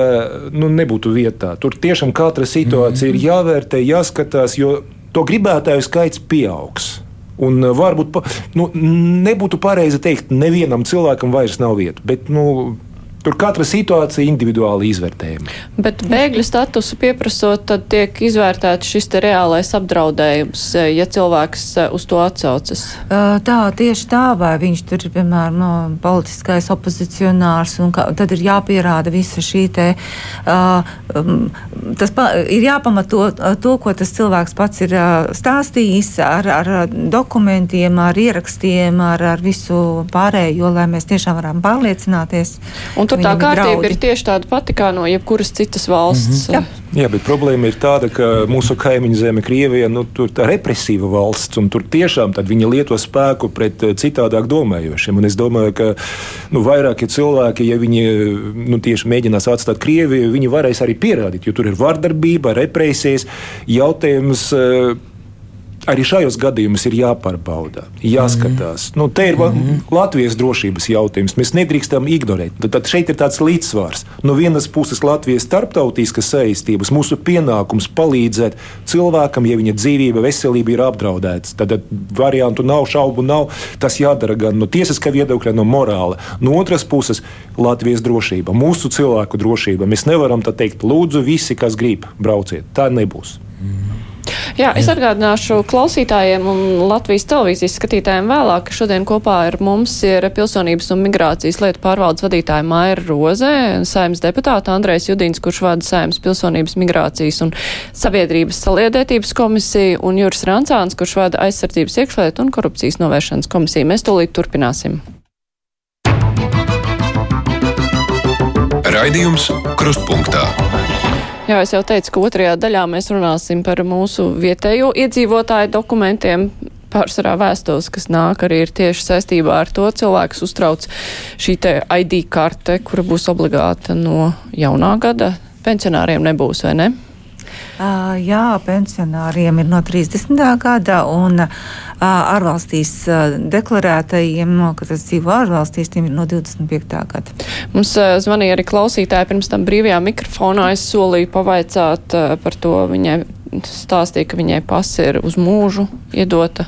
nu, nebūtu vietā. Tur tiešām katra situācija mm -hmm. ir mhm. jāvērtē, jāskatās, jo to gribētāju skaits pieaugs. Un eh, varbūt nu, nebūtu pareizi teikt, nevienam cilvēkam vairs nav vietas. Bet nu, Tur katra situācija individuāli izvērtējama. Bet bēgļu statusu pieprasot, tad tiek izvērtēts šis te reālais apdraudējums, ja cilvēks eh, uz to atsaucas. Tā, tieši tā, vai viņš tur ir, piemēram, no politiskais opozicionārs, un kā, tad ir jāpierāda visa šī te, uh, tas pa, ir jāpamato to, ko tas cilvēks pats ir stāstījis ar, ar dokumentiem, ar ierakstiem, ar, ar visu pārējo, lai mēs tiešām varam pārliecināties. Un tur tā kārtība ir tieši tāda pati kā no jebkuras citas valsts. Mm -hmm. Jā. Jā, bet problēma ir tāda, ka mūsu kaimiņu zeme, Krievija, nu, tur ir represīva valsts, un tur tiešām viņi lieto spēku pret eh, citādāk domājošiem. Un es domāju, ka nu, vairākie cilvēki, ja viņi nu, tieši mēģinās atstāt Krieviju, viņi varēs arī pierādīt, jo tur ir vardarbība, represijas, jautājums eh, arī šajos gadījumos ir jāpārbauda, jāskatās. Mm -hmm. nu, te ir mm -hmm. Latvijas drošības jautājums. Mēs nedrīkstam ignorēt. Tad, tad šeit ir tāds līdzsvars. No vienas puses, Latvijas starptautiskas saistības, mūsu pienākums palīdzēt cilvēkam, ja viņa dzīvība, veselība ir apdraudēta. Tad, variantu nav, šaubu nav. Tas jādara gan no tiesiskā viedokļa, no morāla. No otras puses, Latvijas drošība, mūsu cilvēku drošība. Mēs nevaram teikt, lūdzu, visi, kas grib, brauciet. Tā nebūs. Jā, es atgādināšu klausītājiem un Latvijas televīzijas skatītājiem vēlāk, ka šodien kopā ar mums ir pilsonības un migrācijas lietu pārvaldes vadītāja Maira Rozē, saimnes deputāta Andrēs Judīns, kurš vada saimnes pilsonības, migrācijas un sabiedrības saliedētības komisiju, un Juris Rancāns, kurš vada aizsardzības iekšlietu un korupcijas novēršanas komisiju. Mēs tūlīt turpināsim. Raidījums Krustpunktā. Jā, es jau teicu, ka otrajā daļā mēs runāsim par mūsu vietējo iedzīvotāju dokumentiem. Pārsvarā vēstules, kas nāk arī ir tieši saistībā ar to cilvēks uztrauc šī te ID karte, kura būs obligāta no jaunā gada. Pensionāriem nebūs, vai ne? Uh, jā, pensionāriem ir no 30. gada, un uh, ārvalstīs deklarētajiem, kas dzīvo ārvalstīs, tiem ir no 25. gada. Mums zvanīja arī klausītāji pirms tam brīvajā mikrofonā. Es solīju pavaicāt par to viņai stāstīja, ka viņai pasi ir uz mūžu iedota.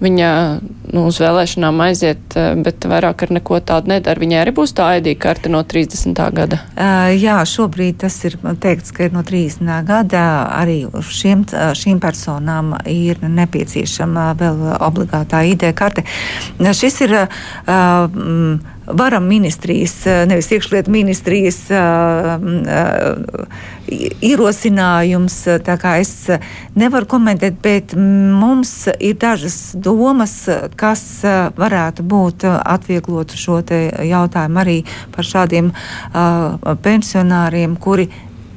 Viņa nu, uz vēlēšanām aiziet, bet vairāk ar neko tādu nedara. Viņai arī būs tā ID karte no 30. gada. Uh, jā, šobrīd tas ir teikts, ka ir no 30. gada. Arī šiem, šīm personām ir nepieciešama vēl obligātā ID karte. Šis ir uh, varam ministrijas, eh, nevis iekšlietu ministrijas uh, ierosinājums. Es nevaru komentēt, bet mums ir dažas domas, kas varētu būt atvieglot šo jautājumu arī par šādiem pensionāriem, kuri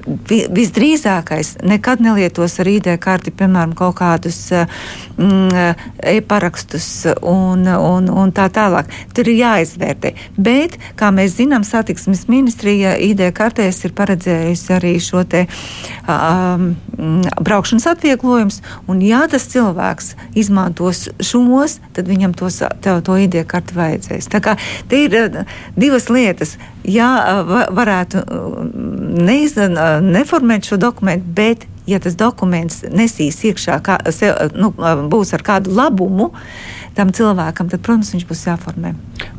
visdrīzākais nekad nelietos ar ID karti, piemēram, kaut kādus mm, e-parakstus un, un, un tā tālāk. Tur ir jāizvērtē. Bet, kā mēs zinām, satiksmes ministrija ID kartēs ir paredzējusi arī šo te um, braukšanas atvieglojumus, un ja tas cilvēks izmantos šos, tad viņam tos, to, to ID karti vajadzēs. Tā kā te ir divas lietas. Jā, varētu neizdarīt neformēt šo dokumentu, bet, ja tas dokuments nesīs iekšā, kā, se, nu, būs ar kādu labumu tam cilvēkam, tad, protams, viņš būs jāformē.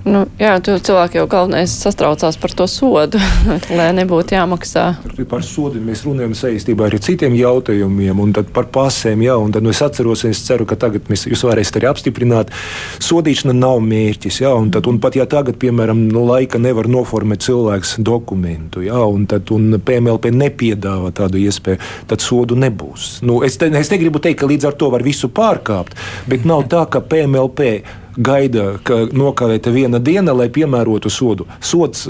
Nu, jā, tu cilvēki jau galvenais sastraucās par to sodu, *laughs* lai nebūtu jāmaksā. Par sodu mēs runājam saistībā ar citiem jautājumiem, un par pasēm, jā, un tad nu, es atceros, es ceru, ka tagad mēs, jūs varēsiet arī apstiprināt, sodīšana nav mērķis, jā, un, tad, un pat ja tagad, piemēram, no laika nevar noformēt cilvēks dokumentu, jā, un tad un PMLP nepiedāvā tādu iespēju, tad sodu nebūs. Nu, es, te, es negribu teikt, ka līdz ar to var visu pārkāpt, bet nav tā, ka PMLP gaida, ka nokavēta viena diena, lai piemērotu sodu. Sods.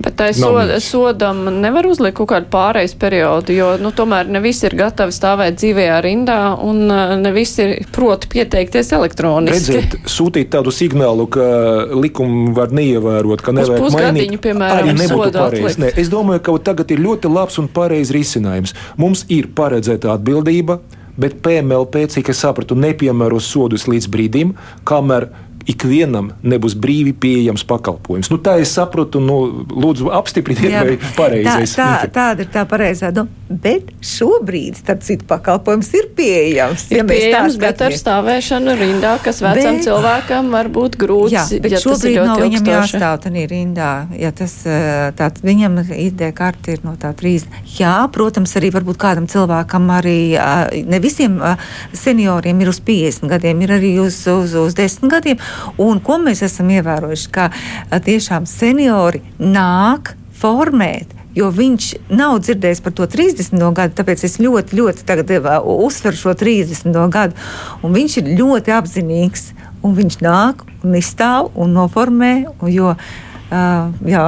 Bet tai soda, sodam nevar uzlikt kaut kādu pārejas periodu, jo nu, tomēr ne visi ir gatavi stāvēt dzīvajā rindā un uh, ne visi ir proti pieteikties elektroniski. Redzēt, sūtīt tādu signālu, ka likumu var neievērot, ka nevajag mainīt. Piemēram, arī nebūtu pareizi. Ne, es domāju, ka tagad ir ļoti labs un pareizs risinājums. Mums ir paredzēta atbildība bet PMLP, cik es sapratu, nepiemēros sodus līdz brīdim, kamēr ikvienam nebūs brīvi pieejams pakalpojums. Nu, tā es saprotu, nu, lūdzu, apstipriniet, Jā, vai pareizais. Tā, tā, tāda ir tā pareizā doma. Bet šobrīd, starp citu, pakalpojums ir pieejams. Ir ja pieejams, bet ar stāvēšanu rindā, kas vecam bet, cilvēkam var būt grūts. Jā, bet ja šobrīd nav no viņam jāstāv tādā rindā. Ja tas, eh, tā, viņam ID karte ir no tā trīs. Jā, protams, arī varbūt kādam cilvēkam arī, ne visiem senioriem ir uz 50 gadiem, ir arī uz, uz, uz 10 gadiem. Un ko mēs esam ievērojuši, ka tiešām seniori nāk formēt jo viņš nav dzirdējis par to 30. gadu. Tāpēc es ļoti, ļoti uzsveru šo 30. gadu. Un viņš ir ļoti apzinīgs. Un viņš nāk un izstāv un noformē. Un, jo Uh, jā,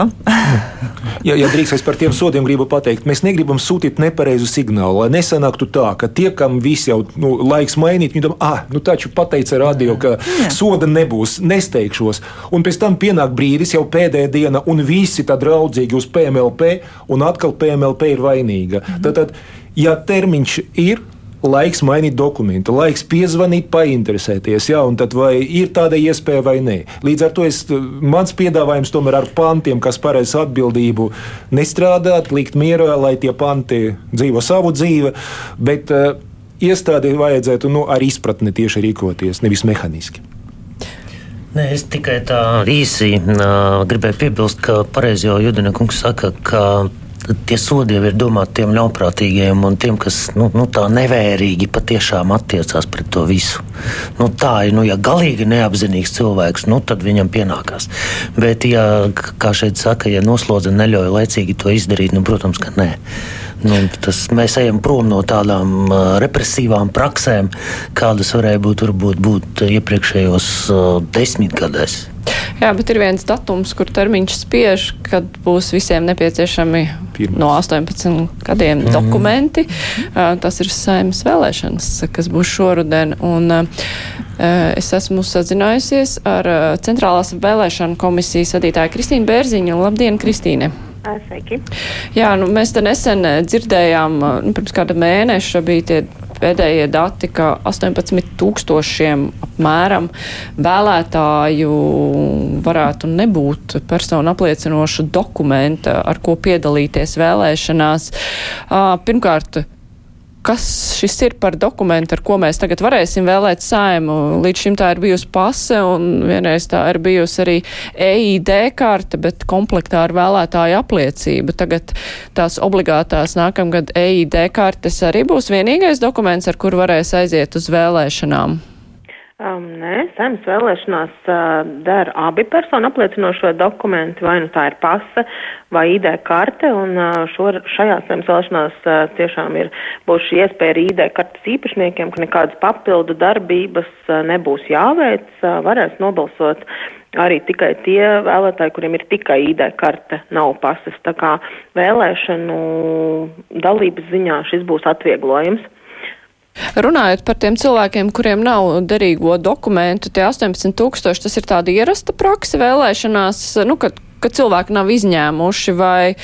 ja, ja drīkst, es par tiem sodiem gribu pateikt, mēs negribam sūtīt nepareizu signālu, lai nesanāktu tā, ka tie, kam visi jau nu, laiks mainīt, viņi domā, ah, nu taču pateica radio, ka jā. soda nebūs, nesteigšos. Un pēc tam pienāk brīdis, jau pēdējā diena, un visi tad draudzīgi uz PMLP, un atkal PMLP ir vainīga. Mhm. Tad, tad, ja termiņš ir, laiks mainīt dokumentu, laiks piezvanīt, painteresēties, jā, un tad vai ir tāda iespēja vai nē. Līdz ar to es, mans piedāvājums tomēr ar pantiem, kas paredz atbildību, nestrādāt, likt mierā, lai tie panti dzīvo savu dzīvi, bet uh, iestādē vajadzētu nu, ar izpratni tieši rīkoties, nevis mehāniski. Nē, es tikai tā īsi uh, gribēju piebilst, ka pareizi jau Judina kungs saka, ka tie sodi jau ir domāti tiem ļaunprātīgiem un tiem, kas nu, nu, tā nevērīgi patiešām attiecās pret to visu. Nu, tā ir, nu, ja galīgi neapzinīgs cilvēks, nu, tad viņam pienākās. Bet, ja, kā šeit saka, ja noslodze neļauj laicīgi to izdarīt, nu, protams, ka nē. Nu, tas, mēs ejam prom no tādām uh, represīvām praksēm, kādas varēja būt varbūt, būt iepriekšējos uh, desmitgadēs. Jā, bet ir viens datums, kur termiņš spiež, kad būs visiem nepieciešami Pirmais. no 18 gadiem mm -hmm. dokumenti. Uh, tas ir saimnes vēlēšanas, kas būs šoruden. Un, uh, es esmu sazinājusies ar uh, Centrālās vēlēšana komisijas vadītāju Kristīnu Bērziņu. Labdien, Kristīne! Sveiki. Jā, nu, mēs te nesen dzirdējām, nu, pirms kāda mēneša bija tie pēdējie dati, ka 18 tūkstošiem apmēram vēlētāju varētu nebūt personu apliecinoša dokumenta, ar ko piedalīties vēlēšanās. Pirmkārt, kas šis ir par dokumentu, ar ko mēs tagad varēsim vēlēt saimu. Līdz šim tā ir bijusi pase un vienreiz tā ir bijusi arī EID karte, bet komplektā ar vēlētāju apliecību. Tagad tās obligātās nākamgad EID kartes arī būs vienīgais dokuments, ar kur varēs aiziet uz vēlēšanām. Um, nē, saimnes vēlēšanās uh, dara abi personu apliecinošo dokumenti, vai nu tā ir pase vai ID karte, un uh, šo, šajās saimnes vēlēšanās uh, tiešām ir būs šī iespēja ar ID kartes īpašniekiem, ka nekādas papildu darbības uh, nebūs jāveic, uh, varēs nobalsot arī tikai tie vēlētāji, kuriem ir tikai ID karte, nav pases. Tā kā vēlēšanu dalības ziņā šis būs atvieglojums. Runājot par tiem cilvēkiem, kuriem nav derīgo dokumentu, tie 18 tūkstoši, tas ir tāda ierasta praksa vēlēšanās, nu, kad, kad cilvēki nav izņēmuši, vai,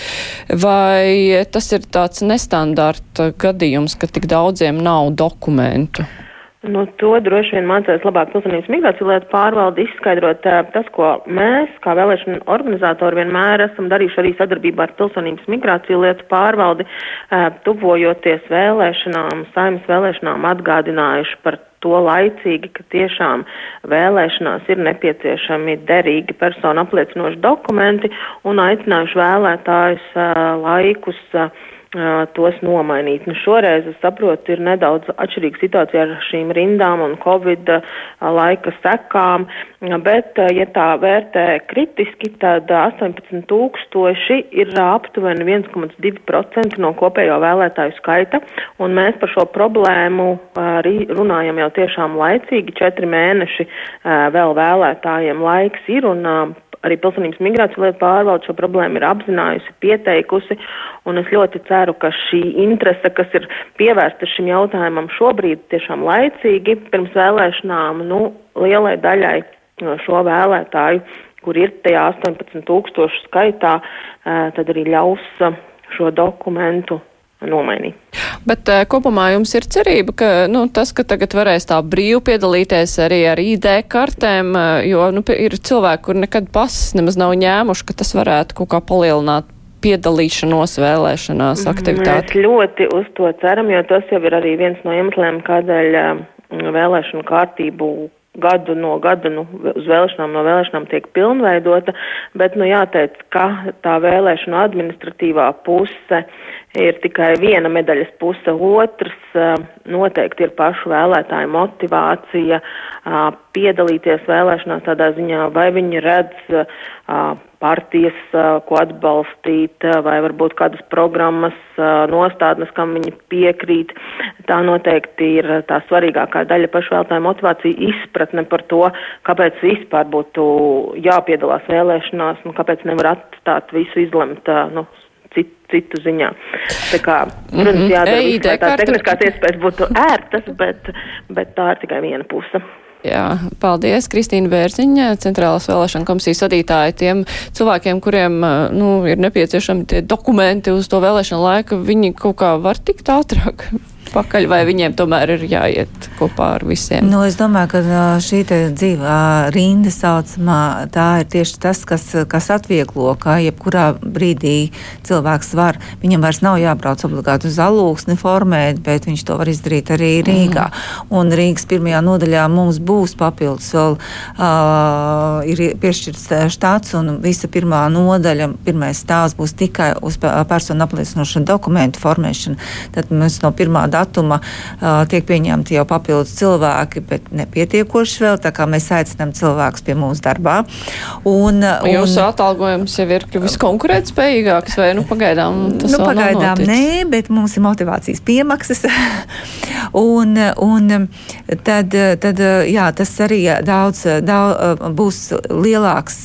vai tas ir tāds nestandarta gadījums, ka tik daudziem nav dokumentu? Nu, to droši vien mācās labāk pilsonības migrāciju lietu pārvalde izskaidrot tas, ko mēs, kā vēlēšana organizatori, vienmēr esam darījuši arī sadarbībā ar pilsonības migrāciju lietu pārvaldi, tuvojoties vēlēšanām, saimnes vēlēšanām atgādinājuši par to laicīgi, ka tiešām vēlēšanās ir nepieciešami derīgi personu apliecinoši dokumenti un aicinājuši vēlētājus laikus tos nomainīt. Nu, šoreiz, es saprotu, ir nedaudz atšķirīga situācija ar šīm rindām un Covid laika sekām, bet, ja tā vērtē kritiski, tad 18 tūkstoši ir aptuveni 1,2% no kopējo vēlētāju skaita, un mēs par šo problēmu arī runājam jau tiešām laicīgi, četri mēneši vēl vēlētājiem laiks ir, un arī pilsonības migrācija lietu pārvalde šo problēmu ir apzinājusi, pieteikusi, un es ļoti ceru, ka šī interese, kas ir pievērsta šim jautājumam šobrīd tiešām laicīgi pirms vēlēšanām, nu, lielai daļai šo vēlētāju, kur ir tajā 18 tūkstošu skaitā, tad arī ļaus šo dokumentu nomainīt. Bet uh, kopumā jums ir cerība, ka nu, tas, ka tagad varēs tā brīvi piedalīties arī ar ID kartēm, uh, jo nu, ir cilvēki, kur nekad pasas nemaz nav ņēmuši, ka tas varētu kaut kā palielināt piedalīšanos vēlēšanās aktivitāti? Mēs ļoti uz to ceram, jo tas jau ir arī viens no iemesliem, kādēļ vēlēšanu kārtību gadu no gada nu, uz vēlēšanām no vēlēšanām tiek pilnveidota, bet nu jāteic, ka tā vēlēšana administratīvā puse ir tikai viena medaļas puse, otrs noteikti ir pašu vēlētāju motivācija piedalīties vēlēšanās tādā ziņā, vai viņi redz partijas, ko atbalstīt, vai varbūt kādas programmas, nostādnes, kam viņi piekrīt. Tā noteikti ir tā svarīgākā daļa pašvēlētāja motivācija, izpratne par to, kāpēc vispār būtu jāpiedalās vēlēšanās un kāpēc nevar atstāt visu izlemt nu, citu, citu ziņā. Tā kā, protams, mhm. jādara viss, lai tās tehniskās iespējas būtu ērtas, bet, bet tā ir tikai viena puse. Jā, paldies, Kristīna Bērziņa, Centrālās vēlēšana komisijas vadītāja. Tiem cilvēkiem, kuriem nu, ir nepieciešami tie dokumenti uz to vēlēšanu laiku, viņi kaut kā var tikt ātrāk pakaļ, vai viņiem tomēr ir jāiet kopā ar visiem? Nu, es domāju, ka šī dzīvā rinda saucamā, tā ir tieši tas, kas, kas atvieglo, ka jebkurā brīdī cilvēks var, viņam vairs nav jābrauc obligāti uz alūksni formēt, bet viņš to var izdarīt arī Rīgā. Mm. Un Rīgas pirmajā nodaļā mums būs papildus vēl uh, ir piešķirts štāts un visa pirmā nodaļa, pirmais stāvs būs tikai uz personu apliecinošu dokumentu formēšanu. Tad mēs no pirmā data datuma uh, tiek pieņemti jau papildus cilvēki, bet nepietiekoši vēl. Tā kā mēs aicinām cilvēkus pie mūsu darbā. Un, un, Jūsu atalgojums jau ir kļuvis konkurētspējīgāks vai nu pagaidām tas nu, pagaidām nē, bet mums ir motivācijas piemaksas. *laughs* un, un tad, tad jā, tas arī daudz, daudz būs lielāks,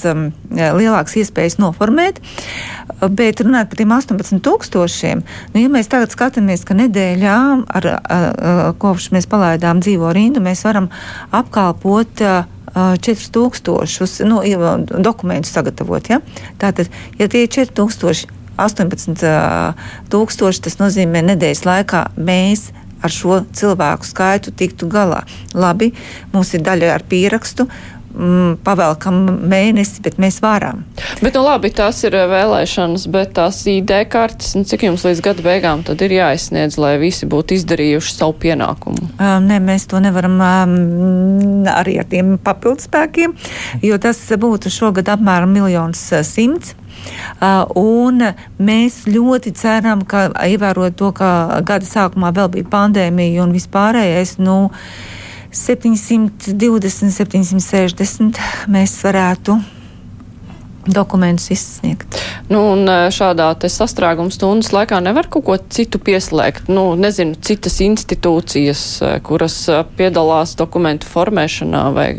lielāks iespējas noformēt. Bet runājot par tiem 18 tūkstošiem, nu, ja mēs tagad skatāmies, ka nedēļā, ar, kopš mēs palaidām dzīvo rindu, mēs varam apkalpot 4000 nu, dokumentus sagatavot. Ja? Tātad, ja tie ir 4000, 18 tūkstoši, tas nozīmē nedēļas laikā mēs ar šo cilvēku skaitu tiktu galā. Labi, mums ir daļa ar pierakstu, mm, pavelkam mēnesi, bet mēs varam. Bet, nu labi, tās ir eh, vēlēšanas, bet tās ID kartes, nu, cik jums līdz gada beigām tad ir jāizsniedz, lai visi būtu izdarījuši savu pienākumu? Um, nē, mēs to nevaram um, arī ar tiem papildspēkiem, jo tas būtu šogad apmēram miljons simts. Un mēs ļoti ceram, ka ievērot to, ka gada sākumā vēl bija pandēmija un vispārējais, nu, uh, 720, 760 mēs varētu dokumentus izsniegt. Nu, un e, šādā sastrēguma stundas laikā nevar kaut ko citu pieslēgt. Nu, nezinu, citas institūcijas, e, kuras e, piedalās dokumentu formēšanā vai.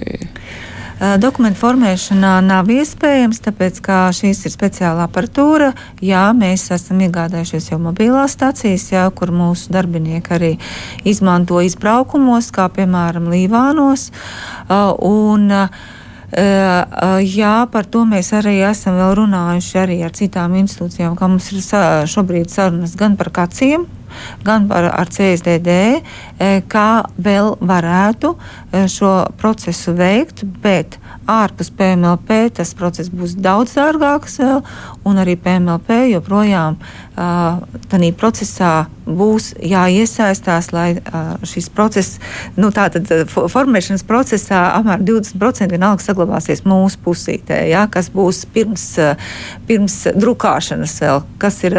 Dokumentu formēšanā nav iespējams, tāpēc, ka šīs ir speciāla aparatūra. Jā, mēs esam iegādājušies jau mobilās stacijas, jā, kur mūsu darbinieki arī izmanto izbraukumos, kā piemēram Līvānos. Un, Jā, par to mēs arī esam runājuši arī ar citām institūcijām, kā mums ir šobrīd sarunas gan par kaciem, gan par, ar CSDD, kā vēl varētu šo procesu veikt, bet ārpus PMLP tas process būs daudz dārgāks vēl, un arī PMLP joprojām tādā procesā būs jāiesaistās, lai šis process, nu tātad formēšanas procesā apmēram 20% vienalga saglabāsies mūsu pusītē, ja, kas būs pirms, pirms drukāšanas vēl, kas ir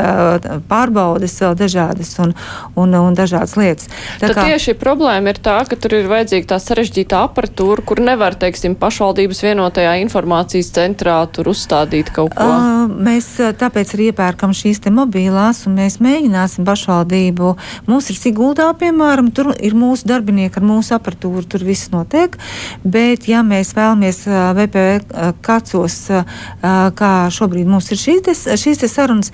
pārbaudes vēl dažādas un, un, un dažādas lietas. Tā Tad kā, tieši problēma ir tā, ka tur ir vajadzīga tā sarežģīta aparatūra, kur nevar, teiksim, pašvaldības vienotajā informācijas centrā tur uzstādīt kaut ko. Uh, mēs tāpēc arī iepērkam šīs te mobilās un mēs mēģināsim pašvaldību. Mums ir Siguldā, piemēram, tur ir mūsu darbinieki ar mūsu aparatūru, tur viss notiek. Bet, ja mēs vēlamies VPV kacos, kā šobrīd mums ir šīs, te, šīs te sarunas,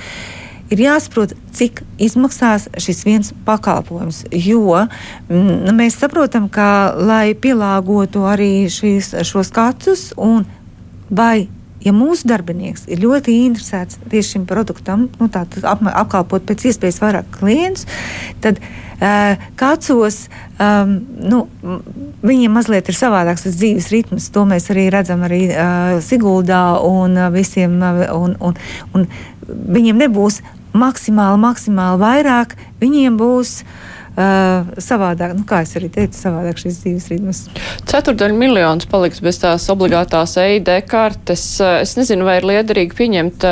ir jāsaprot, cik izmaksās šis viens pakalpojums. Jo m, mm, mēs saprotam, ka, lai pielāgotu arī šīs, šos kacus un vai ja mūsu darbinieks ir ļoti interesēts tieši šim produktam, nu, tā, ap, apkalpot pēc iespējas vairāk klientus, tad uh, kācos um, nu, viņiem mazliet ir savādāks tas dzīves ritms. To mēs arī redzam arī uh, Siguldā un uh, visiem. Uh, un, un, un viņiem nebūs maksimāli, maksimāli vairāk, viņiem būs Uh, savādāk, nu, kā jau teicu, savādāk šis dzīves ritms. Ceturdaļa miljonus paliks bez tās obligātās EID kartes. Es nezinu, vai ir liederīgi pieņemt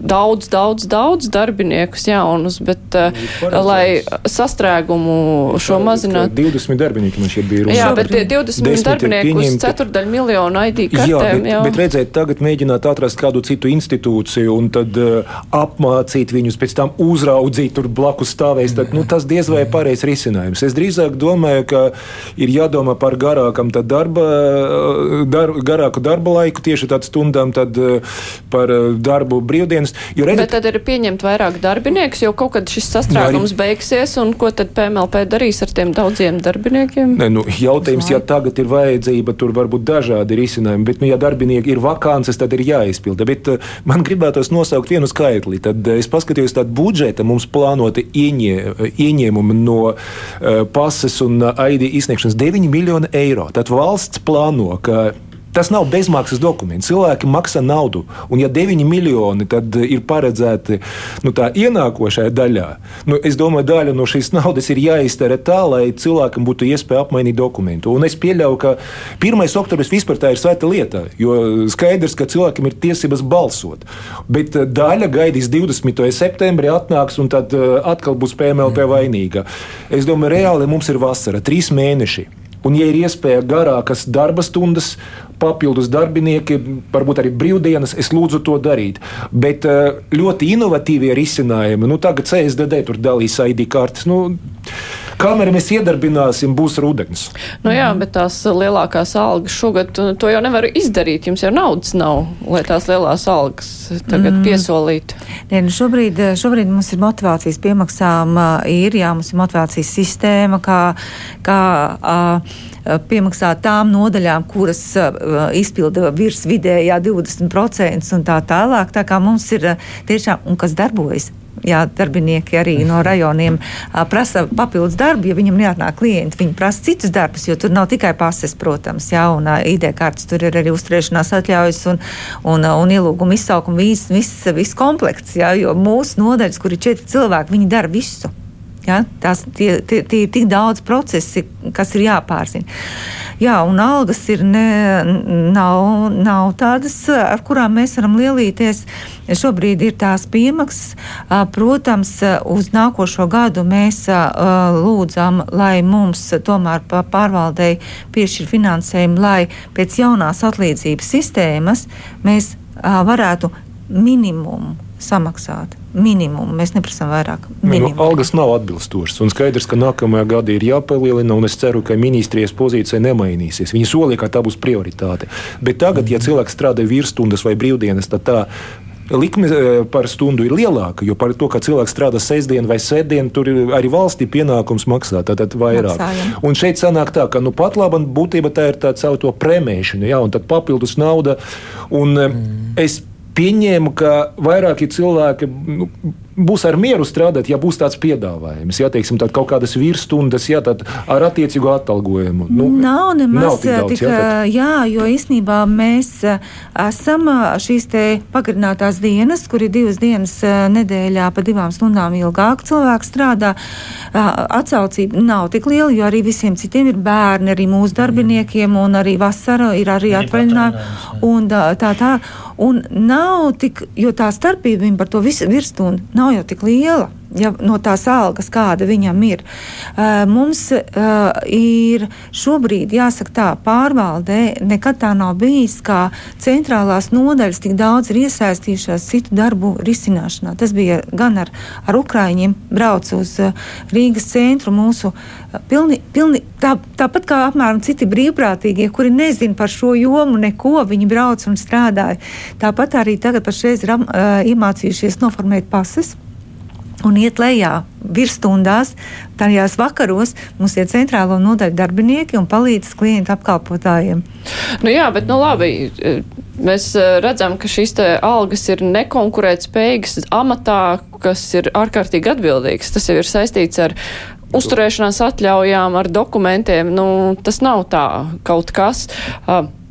daudz, daudz, daudz darbiniekus jaunus, bet uh, lai sastrēgumu šo mazinātu. 20 darbinieki man šeit bija runa. Jā, bet 20 darbinieku uz ceturdaļu miljonu ID kartēm. Jā, bet, jau. bet redzēt, tagad mēģināt atrast kādu citu institūciju un tad uh, apmācīt viņus, pēc tam uzraudzīt tur blakus stāvēs, tad, nu, tas diez vai pareizi pareizs risinājums. Es drīzāk domāju, ka ir jādomā par garākam darba, dar, garāku darba laiku, tieši tādā stundām, tad eh, par eh, darbu brīvdienas. Jo, redziet, Bet tad ir pieņemt vairāk darbiniekus, jo kaut kad šis sastrēgums arī... beigsies, un ko tad PMLP darīs ar tiem daudziem darbiniekiem? Ne, nu, jautājums, ja tagad ir vajadzība, tur var būt dažādi risinājumi, bet, nu, ja darbinieki ir vakances, tad ir jāizpilda. Bet uh, man gribētos nosaukt vienu skaitli. Tad es paskatījos tādu budžetu, mums plānoti ieņē, ieņēmumi no uh, pases un ID izsniegšanas 9 miljoni eiro. Tad valsts plāno, ka Tas nav bezmaksas dokuments. Cilvēki maksā naudu. Un, ja 9 miljoni ir paredzēti nu, ienākošajā daļā, nu, es domāju, daļa no šīs naudas ir jāiztērē tā, lai cilvēkam būtu iespēja apmainīt dokumentu. Un es pieļauju, ka 1. oktobris vispār tā ir svēta lieta, jo skaidrs, ka cilvēkam ir tiesības balsot. Bet eh, daļa gaidīs 20. septembrī, atnāks un tad eh, atkal būs PMLP vainīga. Es domāju, reāli mums ir vasara, trīs mēneši. Un, ja ir iespēja garākas darba stundas, papildus darbinieki, varbūt arī brīvdienas, es lūdzu to darīt. Bet eh, ļoti inovatīvie risinājumi, nu, tagad CSDD tur dalīs ID kartes. Nu, Kamēr mēs iedarbināsim, būs rudens. Nu jā, bet tās lielākās algas šogad to jau nevar izdarīt. Jums jau naudas nav, lai tās lielās algas tagad mm. piesolītu. Nē, nu šobrīd, šobrīd mums ir motivācijas piemaksām, ir, jā, mums ir motivācijas sistēma, kā, kā uh, piemaksāt tām nodaļām, kuras uh, izpilda virs vidējā 20% un tā tālāk. Tā kā mums ir tiešām, un kas darbojas, jā, darbinieki arī no rajoniem a, prasa papildus darbu, ja viņam neatnāk klienti. Viņi prasa citus darbus, jo tur nav tikai pases, protams, jā, un ID kartes, tur ir arī uzturēšanās atļaujas un, un, un ielūguma izsaukuma, viss, viss, viss komplekts, jā, jo mūsu nodaļas, kur ir četri cilvēki, viņi dara visu. Ja, tās, tie, tie, tie ir tik daudz procesi, kas ir jāpārzina. Jā, un algas ir ne, nav, nav tādas, ar kurām mēs varam lielīties. Šobrīd ir tās piemaksas. Protams, uz nākošo gadu mēs lūdzam, lai mums tomēr pārvaldēji piešķir finansējumu, lai pēc jaunās atlīdzības sistēmas mēs varētu minimumu samaksāt minimumu. Mēs neprasām vairāk. Nu, algas nav atbilstošas. Un skaidrs, ka nākamajā gadā ir jāpalielina, un es ceru, ka ministrijas pozīcija nemainīsies. Viņi solīja, ka tā būs prioritāte. Bet tagad, ja cilvēks strādā virsstundas vai brīvdienas, tad tā likme e, par stundu ir lielāka. Jo par to, ka cilvēks strādā sestdienu vai sēdienu, tur arī valstī pienākums maksā tātad vairāk. Maksājam. Un šeit sanāk tā, ka nu, pat labi būtībā tā ir tāda savu to premēšana, ja, un tad papildus nauda. Un, e, mm. Es pieņēmu, ka vairāki cilvēki nu, būs ar mieru strādāt, ja būs tāds piedāvājums. Ja teiksim, kaut kādas virsstundas, ja ar attiecīgu atalgojumu. Nu, nav nemaz nav tik daudz. Tik, jā, tad... jā, jo īstenībā mēs esam šīs pagarinātās dienas, kur ir divas dienas nedēļā pa divām stundām ilgāk cilvēks strādā. Atsaucība nav tik liela, jo arī visiem citiem ir bērni, arī mūsu darbiniekiem, un arī vasara ir arī atvaļinājumi. Un tā, tā. Un nav tik, jo tā starpība par to visu virsstundu nav jau tik liela. Ja, no tās algas, kāda viņam ir. Mums ir šobrīd, jāsaka, tā pārvaldē nekad tā nav bijis, kā centrālās nodaļas tik daudz ir iesaistījušās citu darbu risināšanā. Tas bija gan ar, ar Ukraiņiem, brauc uz Rīgas centru mūsu pilni, pilni tā, tāpat kā apmēram citi brīvprātīgie, kuri nezina par šo jomu neko, viņi brauc un strādāja. Tāpat arī tagad pašreiz ir uh, iemācījušies noformēt pases un iet lejā virsstundās, tajās vakaros mums ir centrālo nodaļu darbinieki un palīdz klientu apkalpotājiem. Nu jā, bet nu labi. Mēs uh, redzam, ka šīs algas ir nekonkurētspējīgas amatā, kas ir ārkārtīgi atbildīgs. Tas jau ir saistīts ar uzturēšanās atļaujām, ar dokumentiem. Nu, tas nav tā kaut kas.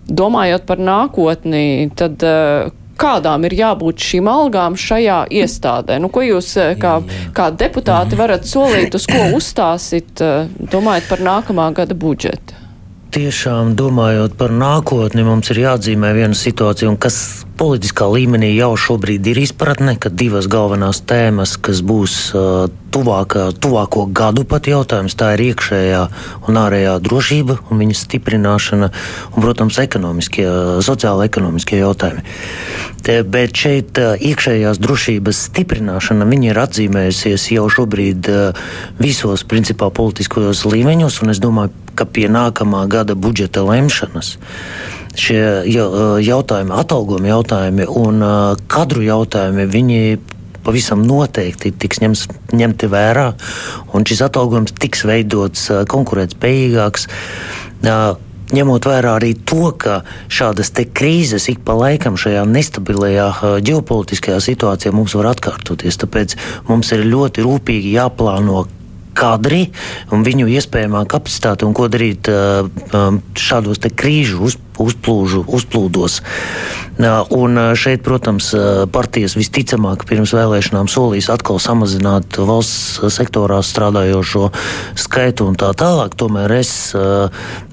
Domājot par nākotni, tad uh, kādām ir jābūt šīm algām šajā iestādē? Nu, ko jūs kā, kā deputāti varat solīt, uz ko uzstāsit, domājot par nākamā gada budžetu? Tiešām domājot par nākotni, mums ir jāatzīmē viena situācija, kas politiskā līmenī jau šobrīd ir izpratne, ka divas galvenās tēmas, kas būs uh, tuvākā, tuvāko gadu pat jautājums, tā ir iekšējā un ārējā drošība un viņas stiprināšana, un, protams, ekonomiskie, sociāla ekonomiskie jautājumi. Bet šeit uh, iekšējās drošības stiprināšana, ir atzīmējusies jau šobrīd uh, visos principā politiskajos līmeņos, un es domāju, ka pie nākamā gada budžeta lemšanas šie jautājumi, atalgojuma jautājumi un kadru jautājumi, viņi pavisam noteikti tiks ņems, ņemti vērā, un šis atalgojums tiks veidots konkurētspējīgāks. Ņemot vērā arī to, ka šādas krīzes ik pa laikam šajā nestabilajā ģeopolitiskajā situācijā mums var atkārtoties, tāpēc mums ir ļoti rūpīgi jāplāno, kadri un viņu iespējamā kapacitāte un ko darīt šādos krīžu uz, uzplūžu, uzplūdos. Un šeit, protams, partijas visticamāk pirms vēlēšanām solīs atkal samazināt valsts sektorā strādājošo skaitu un tā tālāk. Tomēr es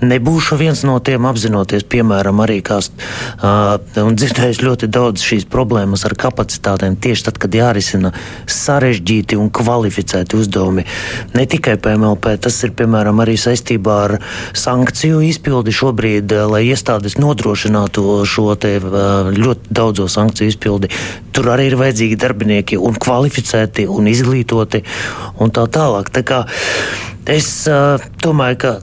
nebūšu viens no tiem apzinoties, piemēram, arī kā un dzirdējis ļoti daudz šīs problēmas ar kapacitātēm tieši tad, kad jārisina sarežģīti un kvalificēti uzdevumi. Ne tikai PMLP, tas ir piemēram arī saistībā ar sankciju izpildi šobrīd, lai iestādes nodrošinātu šo te, ļoti daudzo sankciju izpildi. Tur arī ir vajadzīgi darbinieki un kvalificēti un izglītoti un tā tālāk. Tā kā es uh, domāju, ka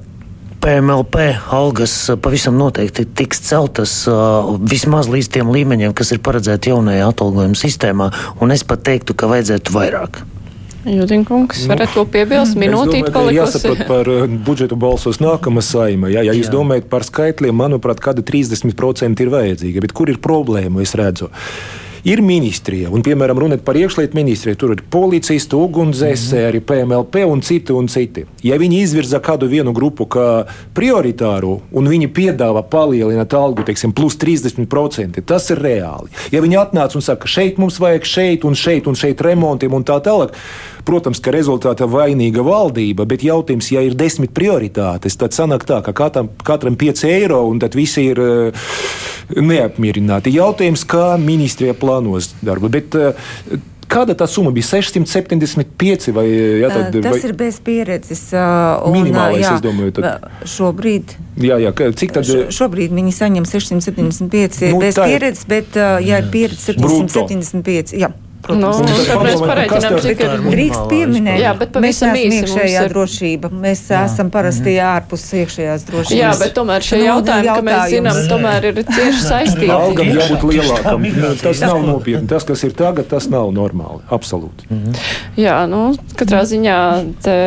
PMLP algas pavisam noteikti tiks celtas uh, vismaz līdz tiem līmeņiem, kas ir paredzēti jaunajā atalgojuma sistēmā, un es pat teiktu, ka vajadzētu vairāk. Jūtiņkungs, varat nu, ko piebilst? Minūtīt palikusi. Jāsaprot par uh, budžetu balsos nākamā saima. Jā, ja jūs Jā. domājat par skaitļiem, manuprāt, kāda 30% ir vajadzīga. Bet kur ir problēma, es redzu? Ir ministrija, un, piemēram, runāt par iekšlietu ministriju, tur ir policisti, ugunsdzēsēji, mm -hmm. arī PMLP un citi un citi. Ja viņi izvirza kādu vienu grupu kā prioritāru, un viņi piedāvā palielināt algu, teiksim, plus 30%, tas ir reāli. Ja viņi atnāc un saka, šeit mums vajag šeit un šeit un šeit remontiem un tā tālāk, protams, ka rezultātā vainīga valdība, bet jautājums, ja ir desmit prioritātes, tad sanāk tā, ka katram, katram 5 eiro un tad visi ir uh, neapmierināti. Jautājums, kā ministrija plānos darbu. Bet, uh, Kāda tā summa bija? 675 vai jā, tad, Tas vai... ir bez pieredzes. Un, Minimālais, jā, es domāju. Tad... Šobrīd. Jā, jā, cik tad? Šobrīd viņi saņem 675 nu, bez pieredzes, bet, ja ir pieredze 775. Jā. Protams, nu, tad mēs pareiķinām, cik ir. Drīkst pieminēt, jā, bet pavisam īsi iekšējā ir... drošība. Mēs jā. esam parasti mm. ārpus iekšējās drošības. Jā, bet tomēr šie nu, jautājumi, ka mēs zinām, tomēr ir cieši saistīti. *laughs* Algam jābūt lielākam. Tas nav nopietni. Tas, kas ir tagad, tas nav normāli. Absolūti. Jā, nu, katrā ziņā te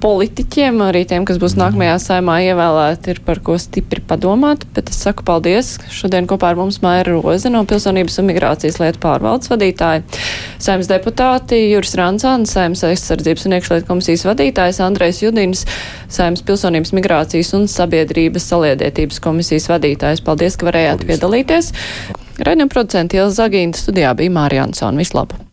politiķiem, arī tiem, kas būs nākamajā saimā ievēlēti, ir par ko stipri padomāt. Bet es saku paldies. Šodien kopā ar mums Maira Roze no Pilsonības un migrācijas lietu pārvaldes vadītāja, saimnes deputāti Juris Rancāns, saimnes aizsardzības un iekšlietu komisijas vadītājs Andrejs Judins, saimnes pilsonības migrācijas un sabiedrības saliedētības komisijas vadītājs. Paldies, ka varējāt paldies. piedalīties. Raidījuma producenti Ilza Zagīna studijā bija Mārija Ansona. Vislabāk!